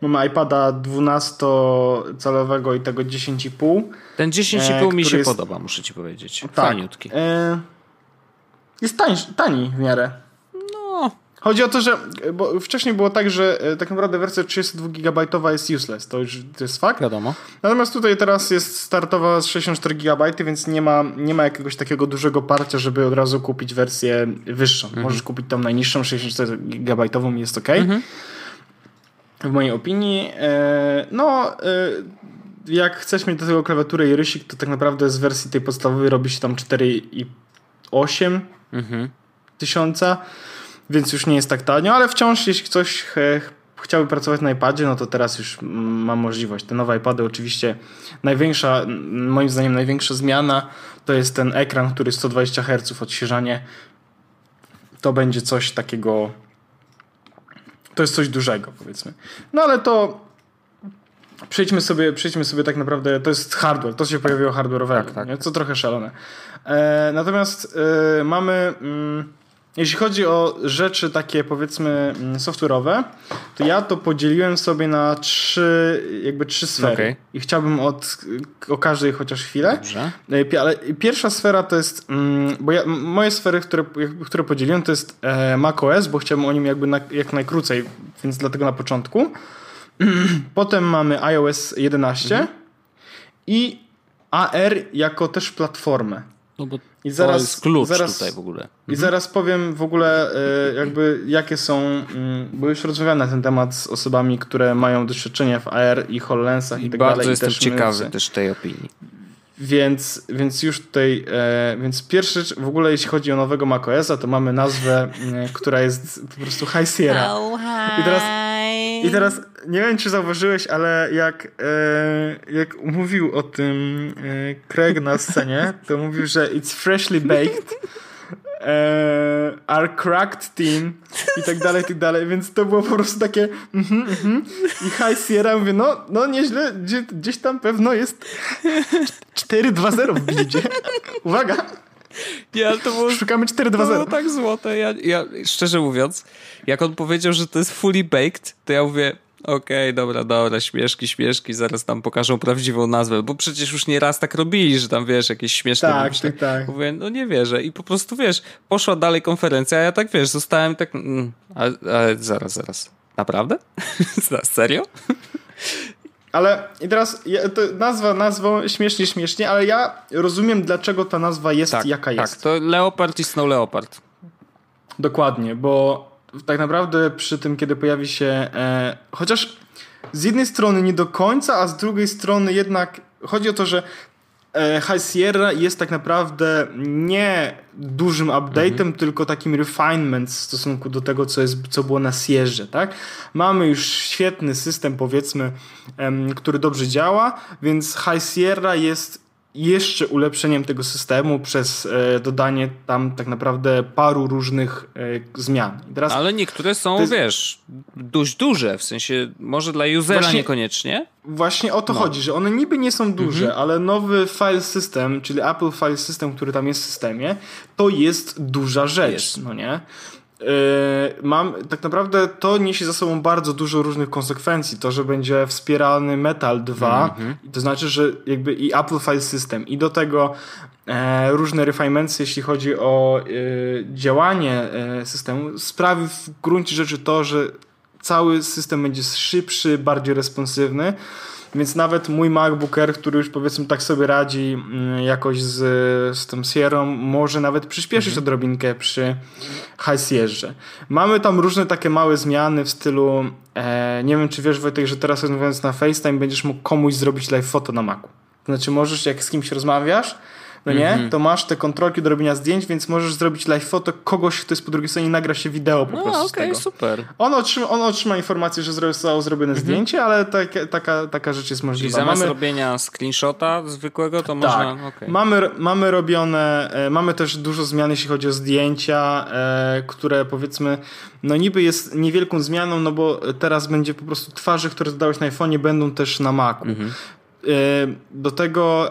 Mamy iPada 12-calowego i tego 10,5. Ten 10,5 mi się jest... podoba, muszę ci powiedzieć. Tak, Faniutki. E... Jest tań, tani w miarę. Chodzi o to, że bo wcześniej było tak, że e, tak naprawdę wersja 32 GB jest useless, to już to jest fakt. Wiadomo. Natomiast tutaj teraz jest startowa z 64 GB, więc nie ma, nie ma jakiegoś takiego dużego parcia, żeby od razu kupić wersję wyższą. Mhm. Możesz kupić tą najniższą 64 GB jest ok. Mhm. W mojej opinii. E, no, e, jak chcesz mieć do tego klawiaturę i rysik, to tak naprawdę z wersji tej podstawowej robi się tam 4,8 mhm. tysiąca więc już nie jest tak tanio, ale wciąż jeśli ktoś chciałby pracować na iPadzie, no to teraz już ma możliwość. Te nowe iPady oczywiście największa, moim zdaniem największa zmiana to jest ten ekran, który 120 Hz odświeżanie. To będzie coś takiego to jest coś dużego powiedzmy. No ale to przejdźmy sobie, przejdźmy sobie tak naprawdę, to jest hardware, to się pojawiło hardware'owego, tak, tak. co trochę szalone. E, natomiast e, mamy... Mm, jeśli chodzi o rzeczy takie powiedzmy mm, software'owe, to ja to podzieliłem sobie na trzy, jakby trzy sfery. Okay. I chciałbym od, o każdej chociaż chwilę. Dobrze. E, ale pierwsza sfera to jest, mm, bo ja, moje sfery, które, które podzieliłem, to jest e, macOS, bo chciałbym o nim jakby na, jak najkrócej, więc dlatego na początku. Potem mamy iOS 11 mhm. i AR jako też platformę. No bo I zaraz, to jest klucz zaraz, tutaj w ogóle. I mhm. zaraz powiem w ogóle e, jakby jakie są, mm, bo już rozmawiałem na ten temat z osobami, które mają doświadczenie w AR i HoloLensach i, i tak bardzo dalej. Bardzo jestem ciekawy też tej opinii. Więc, więc już tutaj, e, więc pierwszy w ogóle jeśli chodzi o nowego macOSa, to mamy nazwę, e, która jest po prostu High Sierra. Oh. I teraz, I teraz nie wiem, czy zauważyłeś, ale jak, e, jak mówił o tym e, Craig na scenie, to mówił, że it's freshly baked e, our cracked team i tak dalej, i tak dalej, więc to było po prostu takie mm-hmm, mm-hmm. i High Sierra mówię, no, no nieźle, gdzie, gdzieś tam pewno jest 4-2-0 w bildzie. Uwaga! Ja, to było, Szukamy 4-2-0. To było tak złote. Ja, ja, szczerze mówiąc, jak on powiedział, że to jest fully baked, to ja mówię, Okej, okay, dobra, dobra, śmieszki, śmieszki, zaraz tam pokażą prawdziwą nazwę, bo przecież już nie raz tak robili, że tam, wiesz, jakieś śmieszne... Tak, tak, tak. Mówię, no nie wierzę i po prostu, wiesz, poszła dalej konferencja, a ja tak, wiesz, zostałem tak, mm, ale, ale zaraz, zaraz, naprawdę? Serio? Ale i teraz nazwa nazwą śmiesznie, śmiesznie, ale ja rozumiem, dlaczego ta nazwa jest tak, jaka jest. Tak, to Leopard i Snow Leopard. Dokładnie, bo tak naprawdę przy tym, kiedy pojawi się. E, chociaż z jednej strony nie do końca, a z drugiej strony jednak chodzi o to, że High Sierra jest tak naprawdę nie dużym update'em, mhm. tylko takim refinement w stosunku do tego, co, jest, co było na Sierrze, tak? Mamy już świetny system, powiedzmy, który dobrze działa, więc High Sierra jest jeszcze ulepszeniem tego systemu przez e, dodanie tam tak naprawdę paru różnych e, zmian. Teraz Ale niektóre są, jest... wiesz, dość duże, w sensie może dla usera właśnie, niekoniecznie. Właśnie o to no. chodzi, że one niby nie są duże, mhm. ale nowy file system, czyli Apple File System, który tam jest w systemie, to jest duża rzecz, jest. no nie? Yy, mam, tak naprawdę to niesie za sobą bardzo dużo różnych konsekwencji. To, że będzie wspierany Metal 2, mm-hmm. to znaczy, że jakby i Apple File System, i do tego e, różne refinements, jeśli chodzi o e, działanie e, systemu, sprawi w gruncie rzeczy to, że cały system będzie szybszy, bardziej responsywny. Więc nawet mój MacBook Air, który już powiedzmy tak sobie radzi mm, jakoś z, z tą Sierra, może nawet przyspieszyć mhm. odrobinkę przy High Sierra. Mamy tam różne takie małe zmiany w stylu, e, nie wiem czy wiesz Wojtek, że teraz rozmawiając na FaceTime będziesz mógł komuś zrobić live foto na Macu. Znaczy możesz jak z kimś rozmawiasz, no nie, mm -hmm. to masz te kontrolki do robienia zdjęć, więc możesz zrobić live foto kogoś, kto jest po drugiej stronie i nagra się wideo po no, prostu okay, z tego. super. On otrzyma, on otrzyma informację, że zostało zrobione mm -hmm. zdjęcie, ale tak, taka, taka rzecz jest możliwa. Czyli zamiast mamy... robienia screenshota zwykłego, to tak. można... Okay. Mamy, mamy robione, e, mamy też dużo zmian, jeśli chodzi o zdjęcia, e, które powiedzmy, no niby jest niewielką zmianą, no bo teraz będzie po prostu twarze, które dodałeś na iPhone'ie będą też na Macu. Mm -hmm. do tego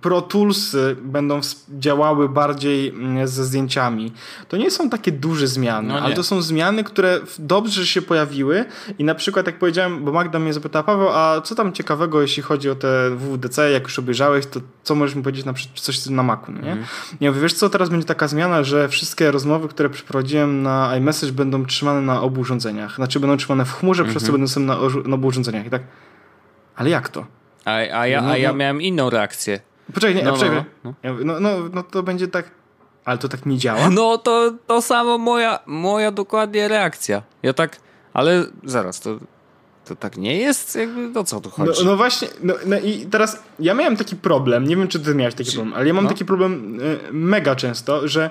Pro Toolsy będą działały bardziej mm, ze zdjęciami. To nie są takie duże zmiany, no ale to są zmiany, które dobrze się pojawiły i na przykład jak powiedziałem, bo Magda mnie zapytała, Paweł, a co tam ciekawego, jeśli chodzi o te WWDC, jak już obejrzałeś, to co możesz mi powiedzieć na przykład coś na Macu, no nie? Mm. Ja mówię, wiesz co, teraz będzie taka zmiana, że wszystkie rozmowy, które przeprowadziłem na iMessage będą trzymane na obu urządzeniach. Znaczy będą trzymane w chmurze, -hmm. przez co mhm. będą na, na obu urządzeniach. I tak, ale jak to? A, a, ja, a ja no, no. miałem inną reakcję. Poczekaj, nie, no, poczekaj. No, no. no, no, no to będzie tak. Ale to tak nie działa. No to, to samo moja, moja dokładnie reakcja. Ja tak, ale zaraz, to, to tak nie jest? Jakby o co tu chodzi? No, no właśnie, no, no, i teraz ja miałem taki problem, nie wiem czy ty miałeś taki problem, ale ja mam no. taki problem y, mega często, że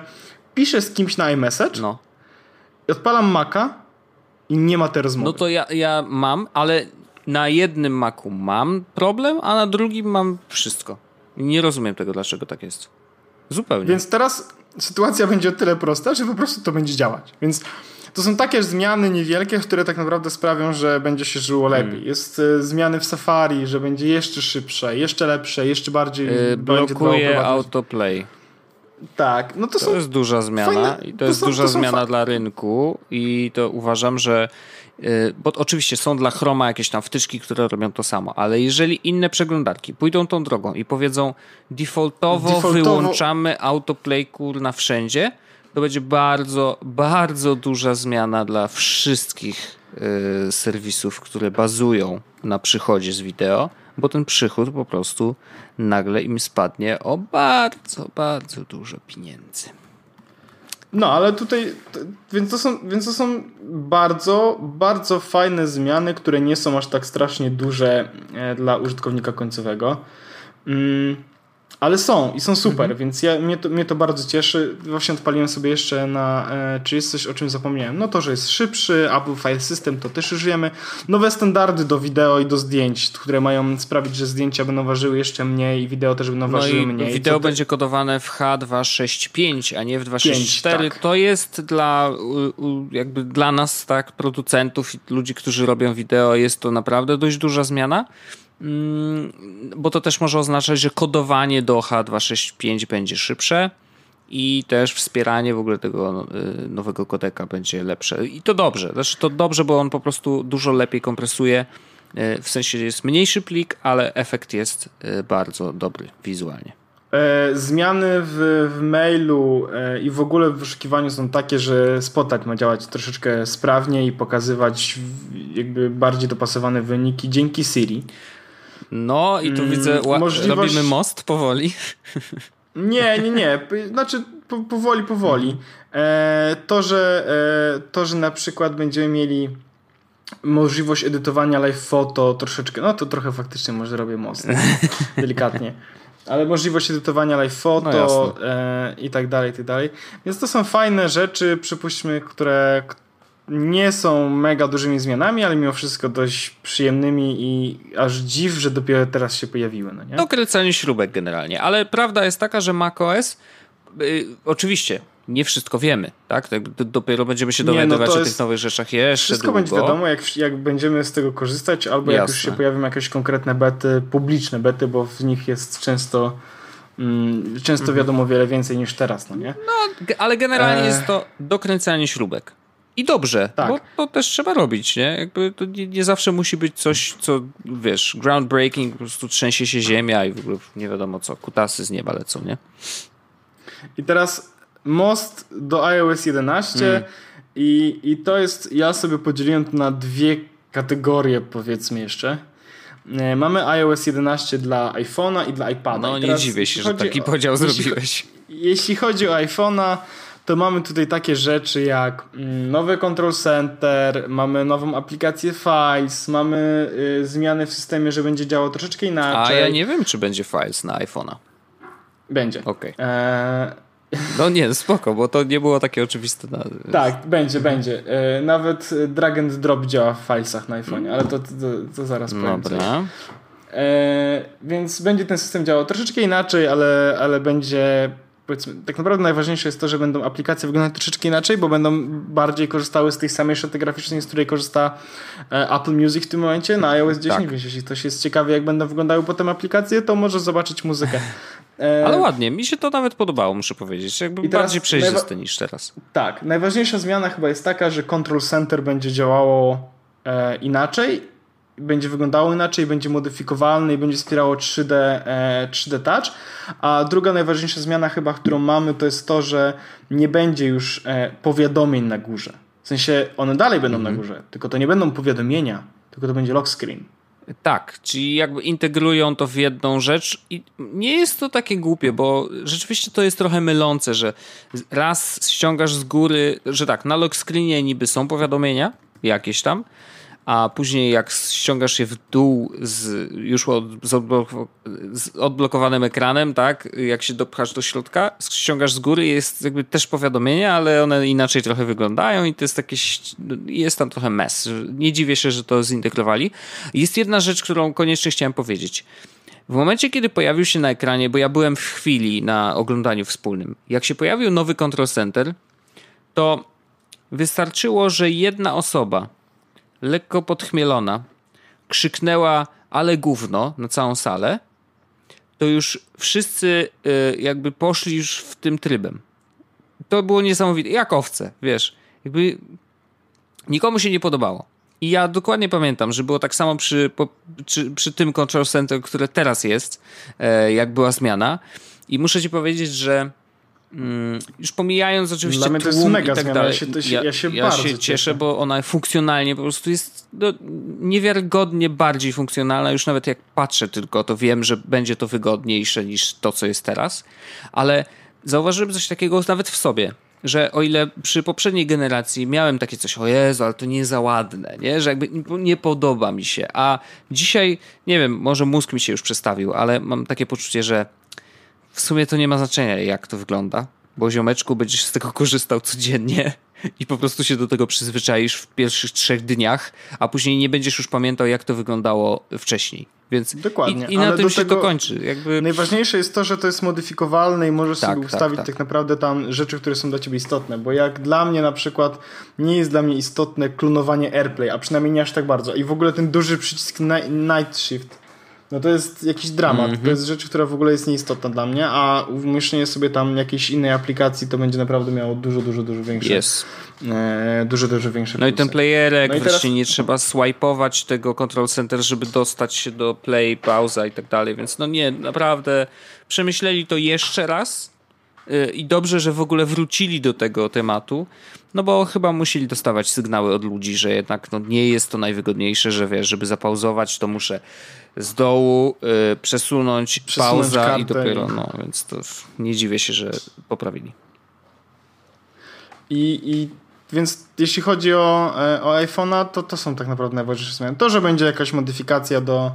piszę z kimś na iMessage, no. odpalam Maca i nie ma tej rozmowy. No to ja, ja mam, ale na jednym Macu mam problem, a na drugim mam wszystko. Nie rozumiem tego, dlaczego tak jest. Zupełnie. Więc teraz sytuacja będzie o tyle prosta, że po prostu to będzie działać. Więc to są takie zmiany niewielkie, które tak naprawdę sprawią, że będzie się żyło lepiej. Hmm. Jest y, zmiany w Safari, że będzie jeszcze szybsze, jeszcze lepsze, jeszcze bardziej yy, blokuje autoplay. Tak, no to, to są jest duża zmiana fajne, i to, to jest są, duża to zmiana dla rynku i to uważam, że bo oczywiście są dla Chroma jakieś tam wtyczki, które robią to samo, ale jeżeli inne przeglądarki pójdą tą drogą i powiedzą defaultowo, defaultowo... wyłączamy autoplay na wszędzie, to będzie bardzo, bardzo duża zmiana dla wszystkich y, serwisów, które bazują na przychodzie z wideo, bo ten przychód po prostu nagle im spadnie o bardzo, bardzo dużo pieniędzy. No, ale tutaj, więc to, są, więc to są bardzo, bardzo fajne zmiany, które nie są aż tak strasznie duże e, dla użytkownika końcowego. Mm, ale są i są super, mhm. więc ja, mnie, to, mnie to bardzo cieszy. Właśnie odpaliłem sobie jeszcze na, e, czy jest coś, o czym zapomniałem. No to, że jest szybszy, Apple File System, to też już wiemy. Nowe standardy do wideo i do zdjęć, które mają sprawić, że zdjęcia będą ważyły jeszcze mniej i wideo też będą no ważyły mniej. Wideo będzie kodowane w H265, a nie w 264. tak. To jest dla, jakby dla nas, tak, producentów i ludzi, którzy robią wideo, jest to naprawdę dość duża zmiana. Mm, bo to też może oznaczać, że kodowanie do H265 będzie szybsze i też wspieranie w ogóle tego y, nowego kodeka będzie lepsze. I to dobrze. Znaczy to dobrze, bo on po prostu dużo lepiej kompresuje. Y, w sensie jest mniejszy plik, ale efekt jest y, bardzo dobry wizualnie. E, zmiany w, w mailu e, i w ogóle w wyszukiwaniu są takie, że Spotlight ma działać troszeczkę sprawniej i pokazywać jakby bardziej dopasowane wyniki dzięki Siri. No i tu mm, widzę, możliwość... robimy most powoli. Nie, nie, nie. Znaczy po, powoli, powoli. E, to, że, e, to, że na przykład będziemy mieli możliwość edytowania live foto troszeczkę, no to trochę faktycznie może robię most. delikatnie. Ale możliwość edytowania live foto no e, i tak dalej, i tak dalej. Więc to są fajne rzeczy, przypuśćmy, które, nie są mega dużymi zmianami, ale mimo wszystko dość przyjemnymi i aż dziw, że dopiero teraz się pojawiły. No nie? Dokręcanie śrubek generalnie, ale prawda jest taka, że macOS yy, oczywiście nie wszystko wiemy, tak? Dopiero będziemy się dowiadywać no o tych nowych rzeczach jeszcze Wszystko długo. będzie wiadomo, jak, jak będziemy z tego korzystać, albo Jasne. jak już się pojawią jakieś konkretne bety, publiczne bety, bo w nich jest często mm, często mhm. wiadomo wiele więcej niż teraz, no nie? No, ale generalnie e... jest to dokręcanie śrubek. I dobrze, tak. bo to też trzeba robić, nie? Jakby to nie, nie, zawsze musi być coś, co, wiesz, groundbreaking, po prostu trzęsie się ziemia i w ogóle nie wiadomo co, kutasy z nieba lecą, nie? I teraz most do iOS 11 mm. i, i to jest, ja sobie podzieliłem to na dwie kategorie, powiedzmy jeszcze. E, mamy iOS 11 dla iPhone'a i dla iPada. No nie dziwię się, że taki podział o, zrobiłeś. Jeśli, jeśli chodzi o iPhone'a, to mamy tutaj takie rzeczy jak mm, nowy Control Center, mamy nową aplikację Files, mamy y, zmiany w systemie, że będzie działał troszeczkę inaczej. A ja nie wiem, czy będzie Files na iPhone'a. Będzie. Okej. E, No nie, spoko, bo to nie było takie oczywiste. Na... tak, będzie, będzie. E, nawet drag and drop działa w filesach na iPhone, ale to, to, to zaraz powiem. Dobra. E, więc będzie ten system działał troszeczkę inaczej, ale, ale będzie powiedzmy, tak naprawdę najważniejsze jest to, że będą aplikacje wyglądać troszeczkę inaczej, bo będą bardziej korzystały z tej samej szyty graficznej, z której korzysta e, Apple Music w tym momencie na iOS 10, Tak. więc jeśli ktoś jest ciekawy, jak będą wyglądały potem aplikacje, to może zobaczyć muzykę. E, Ale ładnie, mi się to nawet podobało, muszę powiedzieć. Jakby I bardziej przejrzyste niż teraz. Tak, najważniejsza zmiana chyba jest taka, że Control Center będzie działało e, inaczej, będzie wyglądało inaczej, będzie modyfikowalne i będzie wspierało 3D, e, 3D Touch. A druga najważniejsza zmiana chyba, którą mamy, to jest to, że nie będzie już e, powiadomień na górze. W sensie one dalej będą na górze, tylko to nie będą powiadomienia, tylko to będzie lock screen. Tak, czyli jakby integrują to w jedną rzecz i nie jest to takie głupie, bo rzeczywiście to jest trochę mylące, że raz ściągasz z góry, że tak, na lock screenie niby są powiadomienia jakieś tam, a później jak ściągasz je w dół z już od, z, odblok- z odblokowanym ekranem, tak, jak się dopchasz do środka, ściągasz z góry, jest jakby też powiadomienia, ale one inaczej trochę wyglądają i to jest takie, jest tam trochę mess. Nie dziwię się, że to zintegrowali. Jest jedna rzecz, którą koniecznie chciałem powiedzieć. W momencie, kiedy pojawił się na ekranie, bo ja byłem w chwili na oglądaniu wspólnym, jak się pojawił nowy Control Center, to wystarczyło, że jedna osoba lekko podchmielona, krzyknęła ale gówno na całą salę, to już wszyscy y, jakby poszli już w tym trybem. To było niesamowite. Jak owce, wiesz. Jakby nikomu się nie podobało. I ja dokładnie pamiętam, że było tak samo przy, po, przy, przy tym Control Center, które teraz jest, e, jak była zmiana. I muszę ci powiedzieć, że Mm, już pomijając oczywiście Dla mnie to jest mega i tak zmiana, dalej. ja się- to się- ja się bardzo cieszę, cieszę. bo ona funkcjonalnie po prostu jest no, niewiarygodnie bardziej funkcjonalna. Już nawet jak patrzę tylko, to wiem, że będzie to wygodniejsze niż to, co jest teraz. Ale zauważyłem coś takiego nawet w sobie, że o ile przy poprzedniej generacji miałem takie coś, o Jezu, ale to nie za ładne, nie? że jakby nie podoba mi się. A dzisiaj, nie wiem, może mózg mi się już przestawił, ale mam takie poczucie, że w sumie to nie ma znaczenia, jak to wygląda, bo ziomeczku będziesz z tego korzystał codziennie i po prostu się do tego przyzwyczaisz w pierwszych trzech dniach, a później nie będziesz już pamiętał, jak to wyglądało wcześniej. Więc Dokładnie, I, i na ale tym się to kończy. Jakby... Najważniejsze jest to, że to jest modyfikowalne i możesz Tak, sobie tak, ustawić tak. tak, naprawdę tam rzeczy, które są dla ciebie istotne. Bo jak dla mnie na przykład nie jest dla mnie istotne klonowanie AirPlay, a przynajmniej nie aż tak bardzo. I w ogóle ten duży przycisk ni- Night Shift. No to jest jakiś dramat. Mhm. To jest rzecz, która w ogóle jest nieistotna dla mnie, a umieszczenie sobie tam jakiejś innej aplikacji to będzie naprawdę miało dużo, dużo, dużo większe. Jest. E, dużo, dużo większe. No i ten plusy. playerek, No teraz- nie trzeba swipeować tego control center, żeby dostać się do play, pauza i tak dalej, więc no nie, naprawdę przemyśleli to jeszcze raz i dobrze, że w ogóle wrócili do tego tematu, no bo chyba musieli dostawać sygnały od ludzi, że jednak no, nie jest to najwygodniejsze, że wiesz, żeby zapauzować, to muszę z dołu yy, przesunąć, Przesunąć pauza i dopiero, no więc to nie dziwię się, że poprawili. I, I więc jeśli chodzi o, e, o iPhone'a, to to są tak naprawdę najważniejsze zmiany. To, że będzie jakaś modyfikacja do,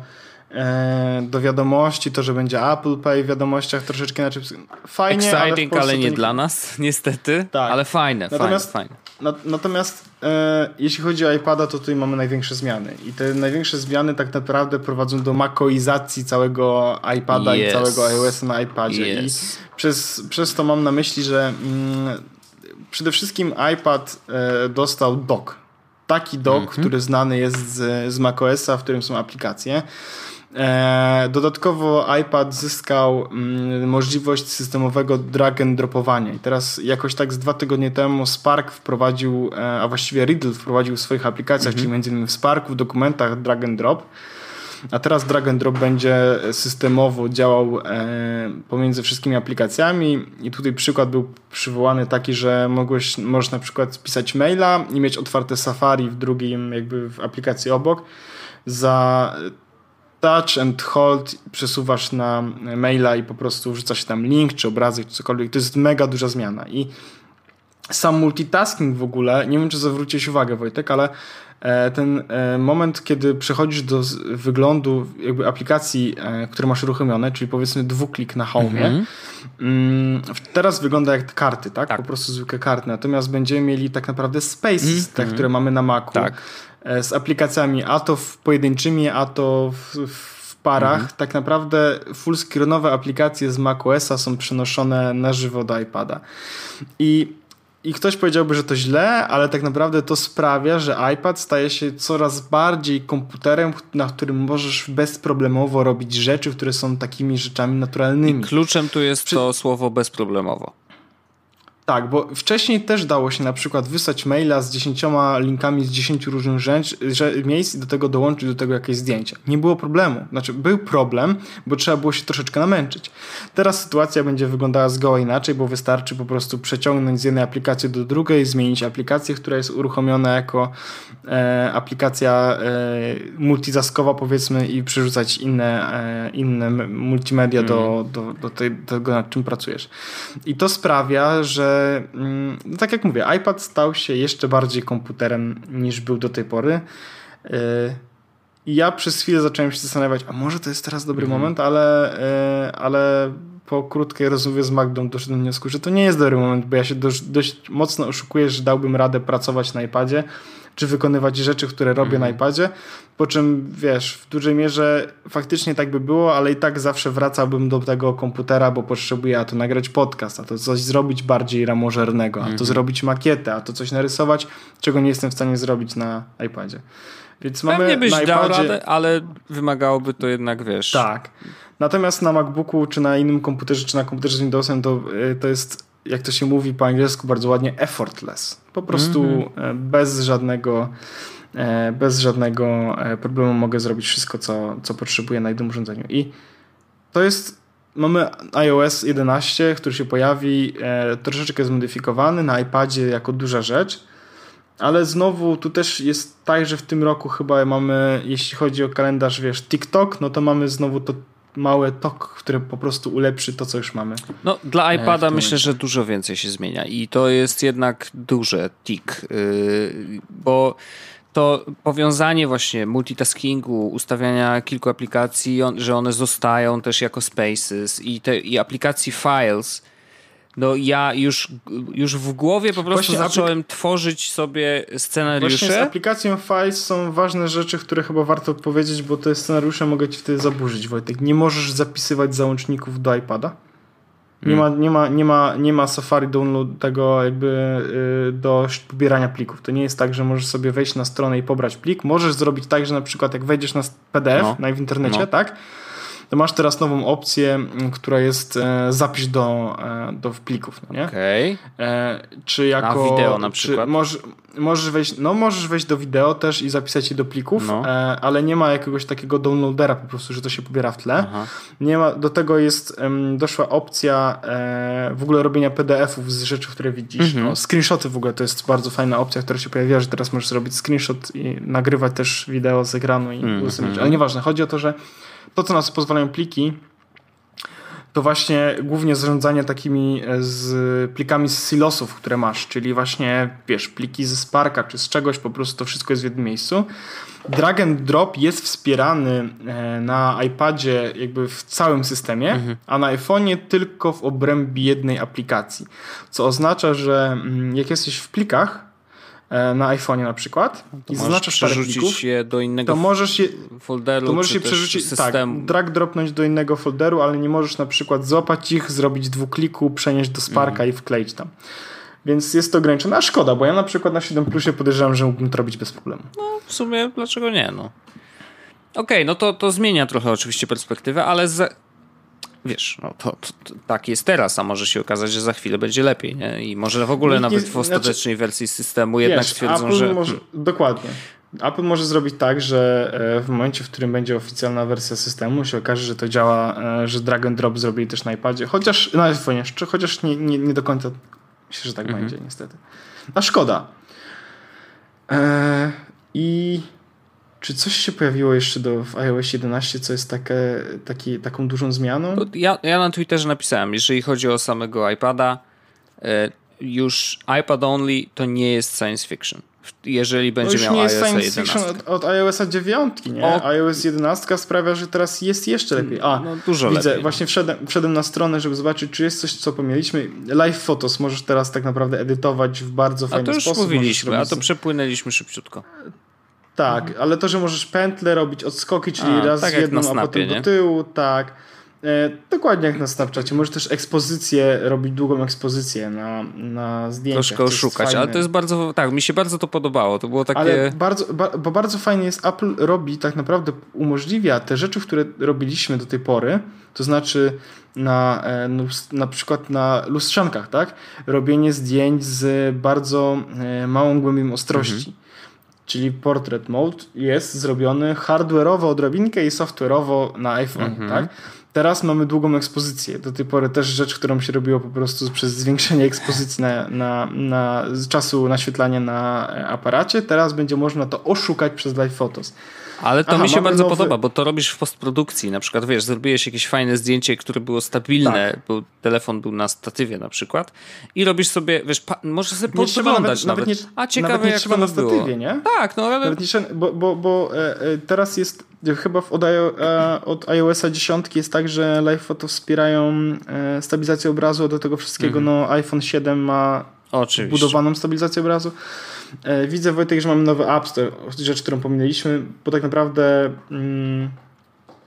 do wiadomości, to, że będzie Apple Pay w wiadomościach troszeczkę inaczej. Fajnie, ale, Exciting, Polsce ale to nie dla nas, niestety, Tak. ale fajne, Natomiast- fajne, fajne. Na- Natomiast e, jeśli chodzi o iPada, to tutaj mamy największe zmiany. I te największe zmiany tak naprawdę prowadzą do makoizacji całego iPada Yes. i całego iOS na iPadzie. Yes. I przez, przez to mam na myśli, że mm, przede wszystkim iPad e, dostał dock. Taki dock, Mhm. który znany jest z, z macOSa, w którym są aplikacje. E, dodatkowo iPad zyskał mm, możliwość systemowego drag and dropowania. I teraz jakoś tak z dwa tygodnie temu Spark wprowadził, e, a właściwie Riddle wprowadził w swoich aplikacjach, czyli między innymi w Sparku, w dokumentach drag and drop. A teraz drag and drop będzie systemowo działał e, pomiędzy wszystkimi aplikacjami i tutaj przykład był przywołany taki, że mogłeś, możesz na przykład pisać maila i mieć otwarte Safari w drugim jakby w aplikacji obok. Za touch and hold przesuwasz na maila i po prostu wrzuca się tam link, czy obrazek, czy cokolwiek. To jest mega duża zmiana i sam multitasking w ogóle, nie wiem czy zwróciłeś uwagę Wojtek, ale e, ten e, moment, kiedy przechodzisz do wyglądu jakby aplikacji, które masz uruchomione, czyli powiedzmy dwuklik na home, mhm. Mm, teraz wygląda jak karty, tak? tak? Po prostu zwykłe karty. Natomiast będziemy mieli tak naprawdę spaces, mm te, mhm. które mamy na Macu. Tak. Z aplikacjami a to w pojedynczymi, a to w, w parach. Mhm. Tak naprawdę fullscreenowe aplikacje z macOSa są przenoszone na żywo do iPada. I i ktoś powiedziałby, że to źle, ale tak naprawdę to sprawia, że iPad staje się coraz bardziej komputerem, na którym możesz bezproblemowo robić rzeczy, które są takimi rzeczami naturalnymi. I kluczem tu jest to słowo bezproblemowo. Tak, bo wcześniej też dało się na przykład wysłać maila z dziesięcioma linkami z dziesięciu różnych rzecz, miejsc i do tego dołączyć do tego jakieś zdjęcia. Nie było problemu. Znaczy, był problem, bo trzeba było się troszeczkę namęczyć. Teraz sytuacja będzie wyglądała zgoła inaczej, bo wystarczy po prostu przeciągnąć z jednej aplikacji do drugiej, zmienić aplikację, która jest uruchomiona jako e, aplikacja e, multizaskowa powiedzmy i przerzucać inne, e, inne multimedia mm. do, do, do, tej, do tego, nad czym pracujesz. I to sprawia, że Mm, no tak jak mówię, iPad stał się jeszcze bardziej komputerem niż był do tej pory. Y, I ja przez chwilę zacząłem się zastanawiać, a może to jest teraz dobry mhm. moment, ale, y, ale po krótkiej rozmowie z Magdą doszedłem do wniosku, że to nie jest dobry moment, bo ja się dość, dość mocno oszukuję, że dałbym radę pracować na iPadzie czy wykonywać rzeczy, które robię mm. na iPadzie. Po czym wiesz, w dużej mierze faktycznie tak by było, ale i tak zawsze wracałbym do tego komputera, bo potrzebuję a to nagrać podcast, a to coś zrobić bardziej ramożernego, a to mhm. zrobić makietę, a to coś narysować, czego nie jestem w stanie zrobić na iPadzie. Więc mamy Pewnie byś na iPadzie... dał radę, ale wymagałoby to jednak, wiesz... Tak. Natomiast na MacBooku, czy na innym komputerze, czy na komputerze z Windowsem, to, y, to jest jak to się mówi po angielsku bardzo ładnie, effortless. Po prostu mm -hmm. bez żadnego e, bez żadnego e, problemu mogę zrobić wszystko, co, co potrzebuję na jednym urządzeniu. I to jest mamy iOS 11, który się pojawi troszeczkę zmodyfikowany na iPadzie jako duża rzecz, ale znowu tu też jest tak, że w tym roku chyba mamy, jeśli chodzi o kalendarz, wiesz, TikTok, no to mamy znowu to małe tok, które po prostu ulepszy to, co już mamy. No, dla e, iPada myślę, że dużo więcej się zmienia i to jest jednak duże tik, yy, bo to powiązanie właśnie multitaskingu, ustawiania kilku aplikacji, on, że one zostają też jako spaces i, te, i aplikacji files, no ja już, już w głowie po prostu Właśnie zacząłem tworzyć sobie scenariusze. Właśnie z aplikacją Files są ważne rzeczy, które chyba warto powiedzieć, bo te scenariusze mogę ci wtedy zaburzyć, Wojtek. Nie możesz zapisywać załączników do iPada. Nie, hmm. ma, nie, ma, nie, ma, nie ma Safari download tego jakby yy, do pobierania plików. To nie jest tak, że możesz sobie wejść na stronę i pobrać plik. Możesz zrobić tak, że na przykład jak wejdziesz na PDF no. na w internecie, no. tak? To masz teraz nową opcję, która jest e, zapisz do, e, do plików, no nie? Okay. E, czy jako... Na wideo na przykład? Możesz, możesz wejść, no możesz wejść do wideo też i zapisać je do plików, no. ale nie ma jakiegoś takiego downloadera po prostu, że to się pobiera w tle. Aha. Nie ma, do tego jest, doszła opcja w ogóle robienia PDF-ów z rzeczy, które widzisz. Mhm. No, screenshoty w ogóle to jest bardzo fajna opcja, która się pojawiła, że teraz możesz zrobić screenshot i nagrywać też wideo z ekranu i mm -hmm. ale nieważne, chodzi o to, że to, co nas pozwalają pliki, to właśnie głównie zarządzanie takimi e, z plikami z silosów, które masz, czyli właśnie, wiesz, pliki ze Sparka czy z czegoś, po prostu to wszystko jest w jednym miejscu. Drag and drop jest wspierany e, na iPadzie jakby w całym systemie, mhm. a na iPhone'ie tylko w obrębie jednej aplikacji. Co oznacza, że mm, jak jesteś w plikach, na iPhone'ie na przykład to i zaznaczasz parę plików, je do innego to możesz je, folderu, to możesz je przerzucić, tak, drag dropnąć do innego folderu, ale nie możesz na przykład złapać ich, zrobić dwukliku, przenieść do Sparka mm. i wkleić tam. Więc jest to ograniczone, a szkoda, bo ja na przykład na 7 Plusie podejrzewam, że mógłbym to robić bez problemu. No, w sumie dlaczego nie, no. Okej, okay, no to, to zmienia trochę oczywiście perspektywę, ale wiesz, no to, to, to, tak jest teraz, a może się okazać, że za chwilę będzie lepiej, nie? I może w ogóle nie, nawet w ostatecznej znaczy, wersji systemu jednak wiesz, stwierdzą, Apple że... Może, dokładnie. Apple może zrobić tak, że e, w momencie, w którym będzie oficjalna wersja systemu, się okaże, że to działa, e, że drag and drop zrobili też na iPadzie, chociaż na iPhone, chociaż nie, nie, nie do końca myślę, że tak mhm. będzie niestety. A szkoda. Eee, I czy coś się pojawiło jeszcze do, w iOS 11, co jest takie, taki, taką dużą zmianą? Ja, ja na Twitterze napisałem, jeżeli chodzi o samego iPada, e, już iPad only to nie jest science fiction. jeżeli będzie no miał nie jest iOS science 11. fiction od, od iOS 9, nie? O. iOS 11 sprawia, że teraz jest jeszcze lepiej. A, No, dużo widzę, lepiej. właśnie wszedłem, wszedłem na stronę, żeby zobaczyć, czy jest coś, co pomyliśmy. Live Photos możesz teraz tak naprawdę edytować w bardzo A fajny to już sposób. mówiliśmy, a to przepłynęliśmy szybciutko. Tak, ale to, że możesz pętle robić, odskoki, czyli A, raz tak jedną, na a Snapie, potem nie? do tyłu, tak. E, dokładnie jak na Snapchacie. Możesz też ekspozycję, robić długą ekspozycję na, na zdjęciach. Troszkę oszukać, ale to jest bardzo, tak, mi się bardzo to podobało. To było takie... Ale bardzo, ba, bo bardzo fajnie jest, Apple robi, tak naprawdę umożliwia te rzeczy, które robiliśmy do tej pory, to znaczy na, e, na przykład na lustrzankach, tak? Robienie zdjęć z bardzo e, małą głębią ostrości. Mhm. Czyli portrait mode jest zrobiony hardware'owo odrobinkę i software'owo na iPhone, Mhm. tak? Teraz mamy długą ekspozycję. Do tej pory też rzecz, którą się robiło po prostu przez zwiększenie ekspozycji na, na, na z czasu naświetlania na aparacie. Teraz będzie można to oszukać przez Live Photos. Ale to Aha, mi się bardzo nowy- podoba, bo to robisz w postprodukcji. Na przykład, wiesz, zrobiłeś jakieś fajne zdjęcie, które było stabilne, Tak. bo telefon był na statywie na przykład i robisz sobie, wiesz, pa- możesz sobie Nie podglądać nawet. nawet, nawet nie, A ciekawe nawet nie jak trzeba to na by było. statywie, nie? Tak, no ale Nawet nie bo, bo, bo e, e, teraz jest chyba od, e, od iOS-a 10 jest tak, że Live Photo wspierają e, stabilizację obrazu, do tego wszystkiego no, iPhone 7 ma oczywiście. budowaną stabilizację obrazu. E, widzę Wojtek, że mamy nowy App Store, rzecz, którą pominęliśmy, bo tak naprawdę mm,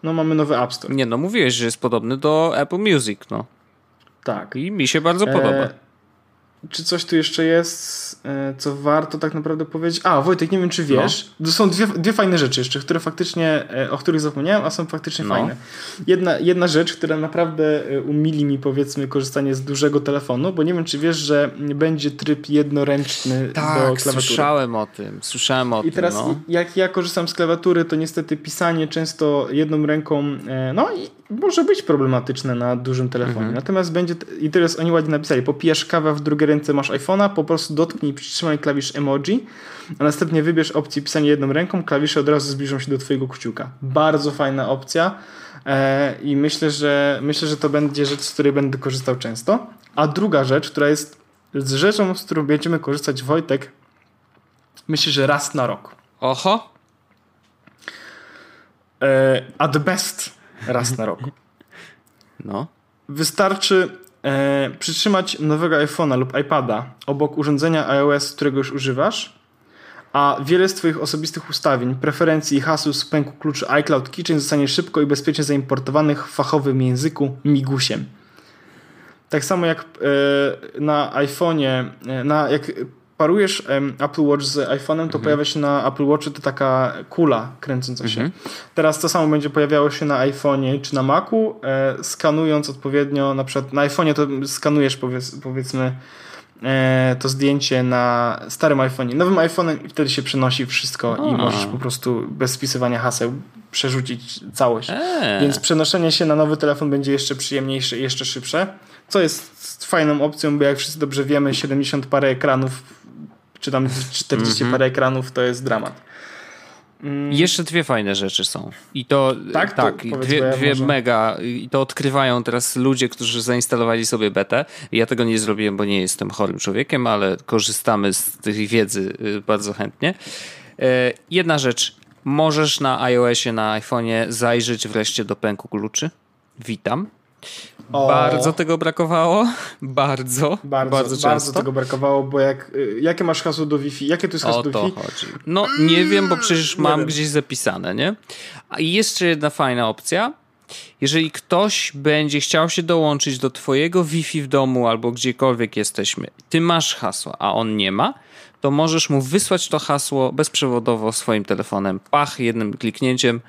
no mamy nowy App Store. Nie no, mówiłeś, że jest podobny do Apple Music, no. Tak. I mi się bardzo podoba. E, czy coś tu jeszcze jest, e, co warto tak naprawdę powiedzieć? A, Wojtek, nie wiem, czy wiesz. No. To są dwie, dwie fajne rzeczy jeszcze, które faktycznie, e, o których zapomniałem, a są faktycznie No. fajne. Jedna, jedna rzecz, która naprawdę e, umili mi, powiedzmy, korzystanie z dużego telefonu, bo nie wiem, czy wiesz, że będzie tryb jednoręczny do Tak, klawiatury. słyszałem o tym, słyszałem o I tym, teraz no. jak ja korzystam z klawiatury, to niestety pisanie często jedną ręką, no i może być problematyczne na dużym telefonie. Mhm. Natomiast będzie, i teraz oni ładnie napisali, popijesz kawę, w drugiej ręce masz iPhone'a, po prostu dotknij przytrzymaj klawisz emoji, a następnie wybierz opcję pisania jedną ręką, klawisze od razu zbliżą się do twojego kciuka. Bardzo fajna opcja e, i myślę, że myślę, że to będzie rzecz, z której będę korzystał często. A druga rzecz, która jest z rzeczą, z którą będziemy korzystać Wojtek, myślę, że raz na rok. Oho, E, at best raz na rok. no. Wystarczy e, przytrzymać nowego iPhone'a lub iPada obok urządzenia iOS, którego już używasz, a wiele z Twoich osobistych ustawień, preferencji i haseł z pęku kluczy iCloud Kitchen zostanie szybko i bezpiecznie zaimportowanych w fachowym języku migusiem. Tak samo jak e, na iPhone'ie, e, na, jak parujesz Apple Watch z iPhone'em, to pojawia się na Apple Watchu to taka kula kręcąca się. Teraz to samo będzie pojawiało się na iPhone'ie czy na Macu, e, skanując odpowiednio, na przykład na iPhone'ie to skanujesz powiedz, powiedzmy e, to zdjęcie na starym iPhone'ie, nowym iPhone'em i wtedy się przenosi wszystko i A. możesz po prostu bez wpisywania haseł przerzucić całość. Eee. Więc przenoszenie się na nowy telefon będzie jeszcze przyjemniejsze i jeszcze szybsze, co jest fajną opcją, bo jak wszyscy dobrze wiemy, 70 parę ekranów, czy tam 40 Mhm. parę ekranów to jest dramat. I Jeszcze dwie fajne rzeczy są. I to Tak? To tak, bo dwie, ja dwie może- mega. I to odkrywają teraz ludzie, którzy zainstalowali sobie betę. Ja tego nie zrobiłem, bo nie jestem chorym człowiekiem, ale korzystamy z tej wiedzy y, bardzo chętnie. E, Jedna rzecz. Możesz na iOSie, na iPhone'ie zajrzeć wreszcie do pęku kluczy. Witam. O. Bardzo tego brakowało. Bardzo. Bardzo, Bardzo, bardzo, często. tego brakowało, bo jak, y, jakie masz hasło do Wi-Fi? Jakie to jest hasło O do to Wi-Fi? chodzi. No nie wiem, bo przecież Nie mam wiem. gdzieś zapisane, nie? A i jeszcze jedna fajna opcja. Jeżeli ktoś będzie chciał się dołączyć do twojego Wi-Fi w domu albo gdziekolwiek jesteśmy, ty masz hasło, a on nie ma, to możesz mu wysłać to hasło bezprzewodowo swoim telefonem. Pach, jednym kliknięciem, mm,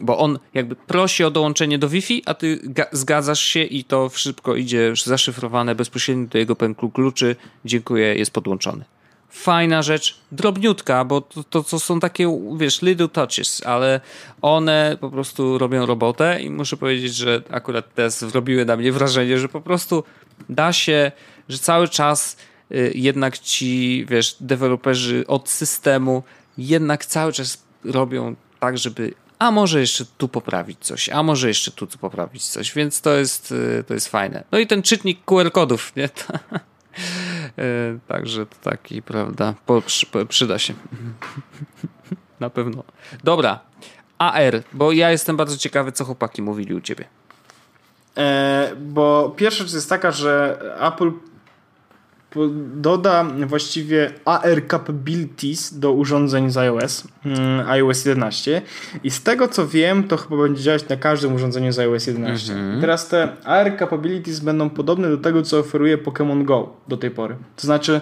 bo on jakby prosi o dołączenie do Wi-Fi, a ty ga- zgadzasz się i to szybko idzie zaszyfrowane bezpośrednio do jego pęku kluczy. Dziękuję, jest podłączony fajna rzecz, drobniutka, bo to, to, to są takie, wiesz, little touches, ale one po prostu robią robotę i muszę powiedzieć, że akurat te zrobiły na mnie wrażenie, że po prostu da się, że cały czas y, jednak ci, wiesz, deweloperzy od systemu jednak cały czas robią tak, żeby a może jeszcze tu poprawić coś, a może jeszcze tu poprawić coś, więc to jest, y, to jest fajne. No i ten czytnik QR kodów, nie? Także to taki, prawda, po, przy, przyda się. Na pewno. Dobra, AR, bo ja jestem bardzo ciekawy, co chłopaki mówili u ciebie. E, bo pierwsza rzecz jest taka, że Apple doda właściwie AR capabilities do urządzeń z iOS, mm, iOS 11 i z tego co wiem, to chyba będzie działać na każdym urządzeniu z iOS 11. Mhm. Teraz te AR capabilities będą podobne do tego, co oferuje Pokémon Go do tej pory. To znaczy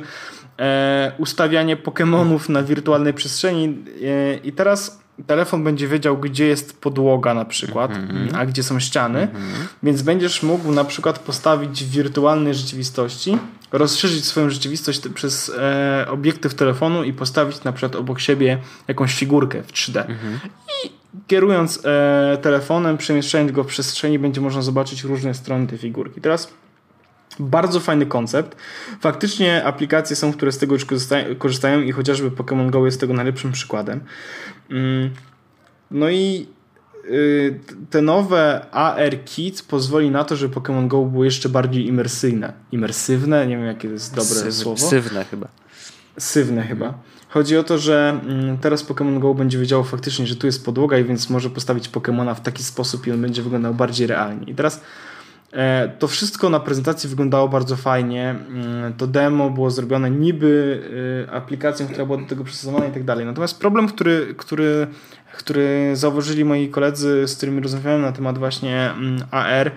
e, ustawianie Pokémonów na wirtualnej przestrzeni e, i teraz telefon będzie wiedział, gdzie jest podłoga na przykład, mm -hmm. a gdzie są ściany, mm -hmm. więc będziesz mógł na przykład postawić w wirtualnej rzeczywistości, rozszerzyć swoją rzeczywistość przez e, obiektyw telefonu i postawić na przykład obok siebie jakąś figurkę w 3D. Mm -hmm. I kierując e, telefonem, przemieszczając go w przestrzeni, będzie można zobaczyć różne strony tej figurki. Teraz bardzo fajny koncept. Faktycznie aplikacje są, które z tego już korzystają i chociażby Pokémon Go jest tego najlepszym przykładem. Mm, no i y, te nowe AR Kit pozwoli na to, żeby Pokémon Go było jeszcze bardziej imersyjne. Imersywne? Nie wiem, jakie to jest dobre Syw, słowo. Sywne chyba. Sywne chyba. Chodzi o to, że mm, teraz Pokémon Go będzie wiedziało faktycznie, że tu jest podłoga i więc może postawić Pokémona w taki sposób i on będzie wyglądał bardziej realnie. I teraz to wszystko na prezentacji wyglądało bardzo fajnie. Mm, to demo było zrobione niby e, aplikacją, która była do tego przystosowana i tak dalej. Natomiast problem, który, który, który zauważyli moi koledzy, z którymi rozmawiałem na temat właśnie mm, AR,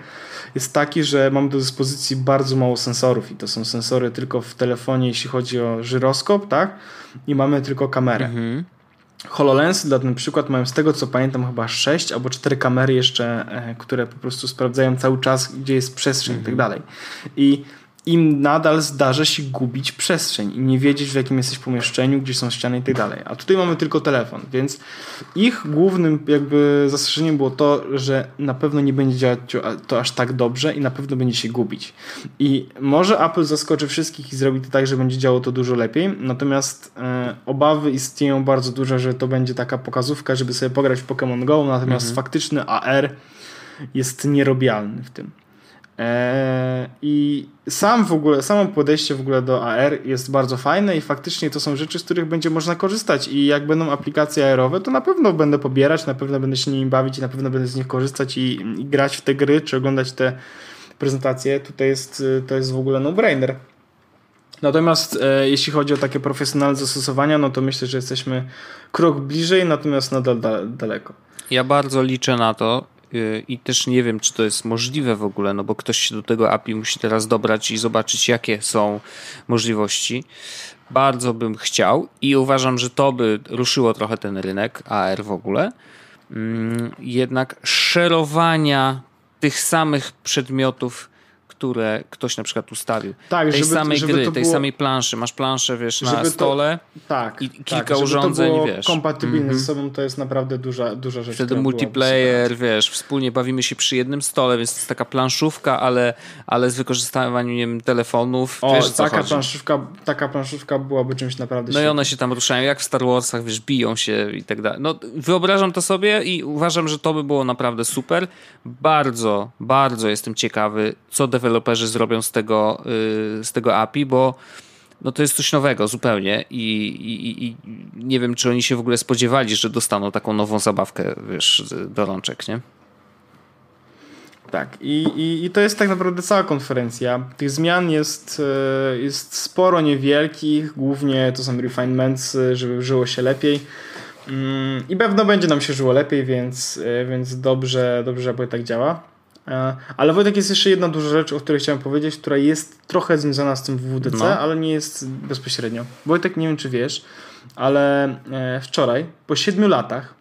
jest taki, że mamy do dyspozycji bardzo mało sensorów i to są sensory tylko w telefonie, jeśli chodzi o żyroskop, tak? I mamy tylko kamerę. Mhm. HoloLens dla ten przykład mają z tego co pamiętam chyba 6 albo 4 kamery jeszcze, e, które po prostu sprawdzają cały czas, gdzie jest przestrzeń -hmm. i tak mhm. dalej. I im nadal zdarza się gubić przestrzeń i nie wiedzieć w jakim jesteś pomieszczeniu, gdzie są ściany i tak dalej. A tutaj mamy tylko telefon, więc ich głównym jakby zastrzeżeniem było to, że na pewno nie będzie działać to aż tak dobrze i na pewno będzie się gubić. I może Apple zaskoczy wszystkich i zrobi to tak, że będzie działało to dużo lepiej, natomiast e, obawy istnieją bardzo duże, że to będzie taka pokazówka, żeby sobie pograć w Pokémon Go, natomiast mhm. faktyczny AR jest nierobialny w tym. Eee, I sam w ogóle, samo podejście w ogóle do AR jest bardzo fajne i faktycznie to są rzeczy, z których będzie można korzystać i jak będą aplikacje AR-owe, to na pewno będę pobierać, na pewno będę się nimi bawić i na pewno będę z nich korzystać i, i grać w te gry, czy oglądać te prezentacje. Tutaj jest, to jest w ogóle no-brainer. Natomiast e, jeśli chodzi o takie profesjonalne zastosowania, no to myślę, że jesteśmy krok bliżej, natomiast nadal da, daleko. Ja bardzo liczę na to, i też nie wiem, czy to jest możliwe w ogóle, no bo ktoś się do tego API musi teraz dobrać i zobaczyć, jakie są możliwości. Bardzo bym chciał i uważam, że to by ruszyło trochę ten rynek AR w ogóle. Mm, jednak szerowania tych samych przedmiotów które ktoś na przykład ustawił. Tak, tej żeby, samej żeby gry, tej samej planszy. Masz planszę, wiesz, na stole to, tak, i kilka tak, urządzeń, to wiesz. kompatybilne mm -hmm. ze sobą, to jest naprawdę duża, duża rzecz. Wtedy multiplayer, wiesz, wspólnie bawimy się przy jednym stole, więc to jest taka planszówka, ale, ale z wykorzystywaniem telefonów. O, wiesz, taka, planszówka, taka planszówka byłaby czymś naprawdę No i one się tam ruszają, jak w Star Warsach, wiesz, biją się i tak dalej. No, wyobrażam to sobie i uważam, że to by było naprawdę super. Bardzo, bardzo jestem ciekawy, co deweloperzy zrobią z tego, y, z tego API, bo no to jest coś nowego zupełnie I, i, i, nie wiem, czy oni się w ogóle spodziewali, że dostaną taką nową zabawkę, wiesz, do rączek, nie? Tak, i, i, i to jest tak naprawdę cała konferencja. Tych zmian jest, e, jest sporo niewielkich, głównie to są refinements, e, żeby żyło się lepiej. Mm, I pewno będzie nam się żyło lepiej, więc, więc dobrze, dobrze, że tak działa. E, ale Wojtek jest jeszcze jedna duża rzecz, o której chciałem powiedzieć, która jest trochę związana z tym WWDC, no. ale nie jest bezpośrednio. Wojtek, nie wiem czy wiesz, ale e, wczoraj, po siedmiu latach,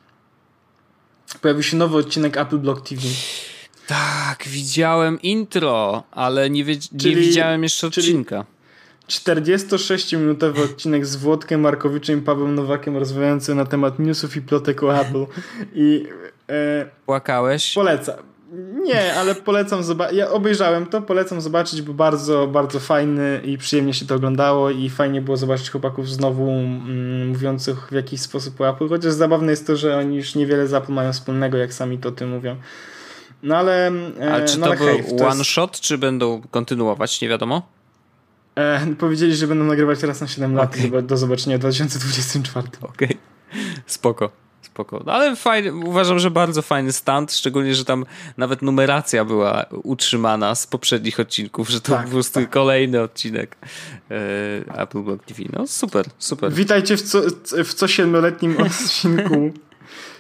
pojawił się nowy odcinek Apple Block TV. Tak, widziałem intro, ale nie, czyli, nie widziałem jeszcze odcinka. 46-minutowy odcinek z Włodkiem Markowiczem i Pawłem Nowakiem rozmawiający na temat newsów i plotek o Apple. I, e, Płakałeś? Polecam. Nie, ale polecam zobaczyć. Ja obejrzałem to, polecam zobaczyć, bo bardzo, bardzo fajny i przyjemnie się to oglądało i fajnie było zobaczyć chłopaków znowu mm, mówiących w jakiś sposób o Apple, chociaż zabawne jest to, że oni już niewiele z Apple mają wspólnego, jak sami to ty mówią. No ale... Ale czy no, to ale był hej, one jest... shot, czy będą kontynuować, nie wiadomo? E, powiedzieli, że będą nagrywać teraz na 7 lat Okej. chyba do zobaczenia w 2024. Okej, spoko. Spoko. No, ale fajny, uważam, że bardzo fajny stand, szczególnie, że tam nawet numeracja była utrzymana z poprzednich odcinków, że to Tak, po prostu kolejny odcinek e, Apple Blog TV. No super, super. Witajcie w co, w co siedmioletnim odcinku.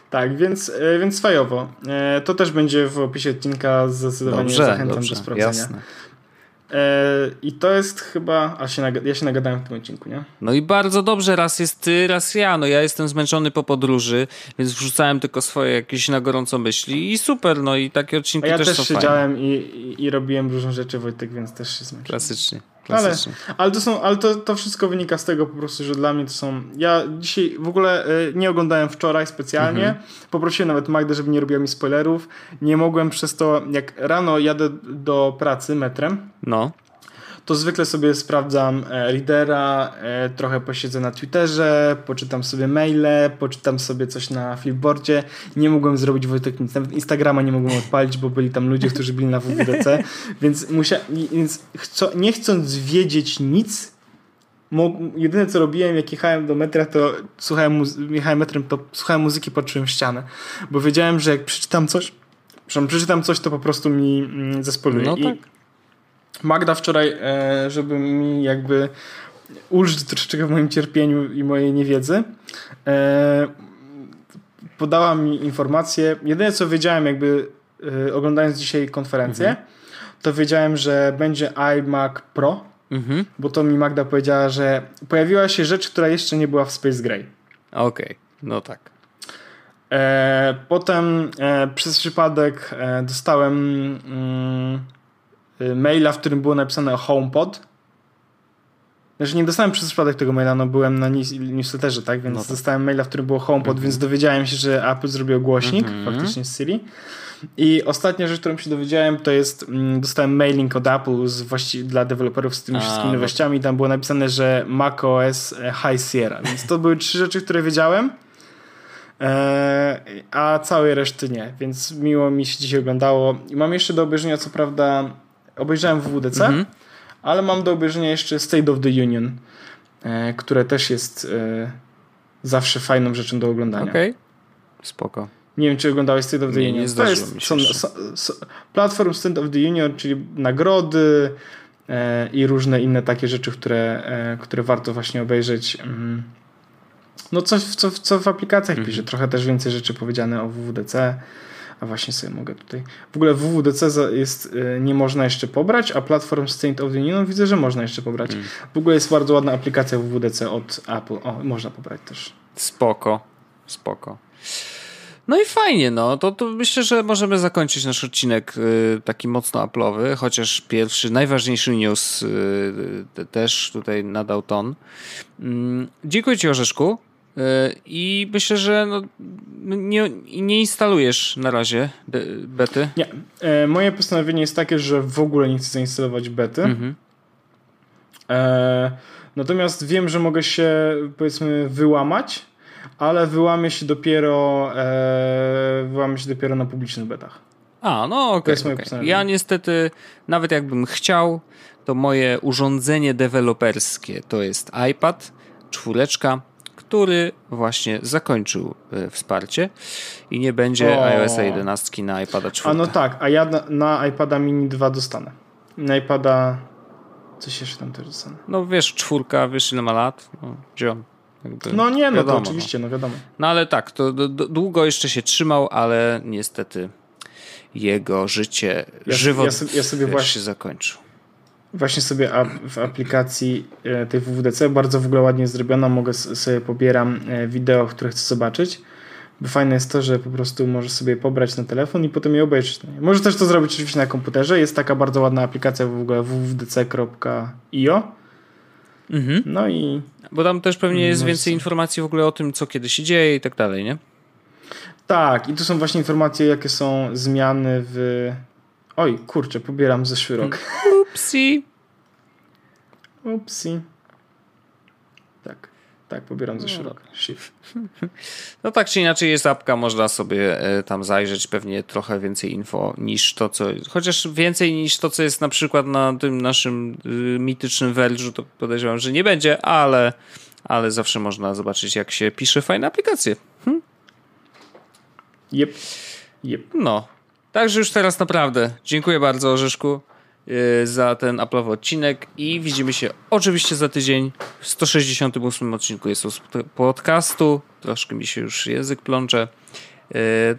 tak, więc, e, więc fajowo. E, to też będzie w opisie odcinka, zdecydowanie Dobrze, zachęcam dobrze, do sprawdzenia. jasne. E, I to jest chyba, a się ja się nagadałem w tym odcinku, nie? No i bardzo dobrze, raz jest ty, raz ja. No ja jestem zmęczony po podróży, więc wrzucałem tylko swoje jakieś na gorąco myśli i super, no i takie A odcinki ja też, też siedziałem i, i, i robiłem różne rzeczy, Wojtek, więc też się zmęczyłem. Klasycznie, Ale, ale, to, są, ale to, to wszystko wynika z tego po prostu, że dla mnie to są. Ja dzisiaj w ogóle y, nie oglądałem wczoraj specjalnie. Mhm. Poprosiłem nawet Magdę, żeby nie robiła mi spoilerów. Nie mogłem przez to, jak rano jadę do pracy metrem, No, to zwykle sobie sprawdzam e, readera, e, trochę posiedzę na Twitterze, poczytam sobie maile, poczytam sobie coś na flipboardzie. Nie mogłem zrobić Wojtek nic, nawet Instagrama nie mogłem odpalić, bo byli tam ludzie, którzy byli na WWDC, więc, musia, więc chcą, nie chcąc wiedzieć nic, jedyne co robiłem, jak jechałem do metra, to słuchałem, jechałem metrem, to słuchałem muzyki, patrzyłem w ścianę, bo wiedziałem, że jak przeczytam coś, przeczytam coś, to po prostu mi mm, zespoiluje. No I tak. Magda wczoraj, e, żeby mi jakby ulżyć troszeczkę w moim cierpieniu i mojej niewiedzy, e, podała mi informację. Jedyne co wiedziałem, jakby e, oglądając dzisiaj konferencję, to wiedziałem, że będzie iMac Pro, mhm. bo to mi Magda powiedziała, że pojawiła się rzecz, która jeszcze nie była w Space Gray. okej, no tak. Potem przez przypadek dostałem mm, maila, w którym było napisane HomePod. Znaczy nie dostałem przez przypadek tego maila, no byłem na news- newsletterze, tak? Więc No tak. dostałem maila, w którym było HomePod, więc dowiedziałem się, że Apple zrobił głośnik Mhm. faktycznie z Siri. I ostatnia rzecz, którą się dowiedziałem, to jest, mm, dostałem mailing od Apple z właści- dla deweloperów z tymi A, wszystkimi no. nowościami. Tam było napisane, że macOS e, High Sierra. Więc to były trzy rzeczy, które wiedziałem. E, a całej reszty nie, więc miło mi się dzisiaj oglądało. I mam jeszcze do obejrzenia, co prawda, obejrzałem WWDC, Mhm. ale mam do obejrzenia jeszcze State of the Union, e, które też jest e, zawsze fajną rzeczą do oglądania. Okej, spoko. Nie wiem, czy oglądałeś State of the Nie, nie Union. to zdarzyło jest są, są, są, platform State of the Union, czyli nagrody e, i różne inne takie rzeczy, które, e, które warto właśnie obejrzeć. Mm. No coś, co, co w aplikacjach Mhm. pisze. Trochę też więcej rzeczy powiedziane o WWDC. A właśnie sobie mogę tutaj. W ogóle WWDC jest, e, nie można jeszcze pobrać, a platform State of the Union widzę, że można jeszcze pobrać. Mm. W ogóle jest bardzo ładna aplikacja WWDC od Apple. O, można pobrać też. Spoko, spoko. No i fajnie, no. To, to myślę, że możemy zakończyć nasz odcinek y, taki mocno aplowy, chociaż pierwszy, najważniejszy news y, y, też tutaj nadał ton. Mm, dziękuję Ci, Orzeszku. Y, I myślę, że no, nie, nie instalujesz na razie bety. Nie. E, moje postanowienie jest takie, że w ogóle nie chcę zainstalować bety. Mhm. E, natomiast wiem, że mogę się powiedzmy wyłamać, ale wyłamię się dopiero e, wyłamię się dopiero na publicznych betach. A, no okej. okej. postanowienie. Ja niestety, nawet jakbym chciał, to moje urządzenie deweloperskie to jest iPad czwóreczka, który właśnie zakończył e, wsparcie i nie będzie O. iOS 11 na iPada 4. A no tak, a ja na, na iPada mini 2 dostanę. Na iPada coś jeszcze tam też dostanę. No wiesz, czwórka, wiesz ile ma lat? No, ziom. Jakby No nie, no wiadomo, to oczywiście, no wiadomo. No ale tak, to długo jeszcze się trzymał, ale niestety jego życie, Ja- żywot ja sobie- ja sobie właśnie- się zakończył. Właśnie sobie w aplikacji e, tej WWDC, bardzo w ogóle ładnie zrobiona, mogę sobie pobieram e, wideo, które chcę zobaczyć. Bo fajne jest to, że po prostu możesz sobie pobrać na telefon i potem je obejrzeć. Możesz też to zrobić oczywiście na komputerze. Jest taka bardzo ładna aplikacja w ogóle www.dc.io. Mhm. No i Bo tam też pewnie jest No, więcej informacji w ogóle o tym, co kiedy się dzieje i tak dalej, nie? tak, i tu są właśnie informacje, jakie są zmiany w. Oj, kurczę, pobieram zeszły rok. Upsi. Upsi. Tak. Tak, pobieram zeszły no. rok. Shift. No tak czy inaczej jest apka, można sobie e, tam zajrzeć, pewnie trochę więcej info niż to, co... Chociaż więcej niż to, co jest na przykład na tym naszym y, mitycznym Verge'u, to podejrzewam, że nie będzie, ale, ale zawsze można zobaczyć, jak się pisze fajne aplikacje. Hm? Yep. yep. No. Także już teraz naprawdę dziękuję bardzo Orzeszku y, za ten Apple'owy odcinek i widzimy się oczywiście za tydzień w 168 odcinku jest podcastu. Troszkę mi się już język plącze.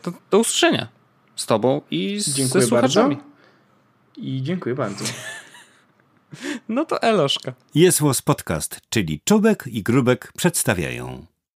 Do, do usłyszenia z tobą i z, dziękuję ze słuchaczami. Bardzo. I dziękuję bardzo. No to Eloszka. Jest Podcast, czyli Czubek i Grubek przedstawiają.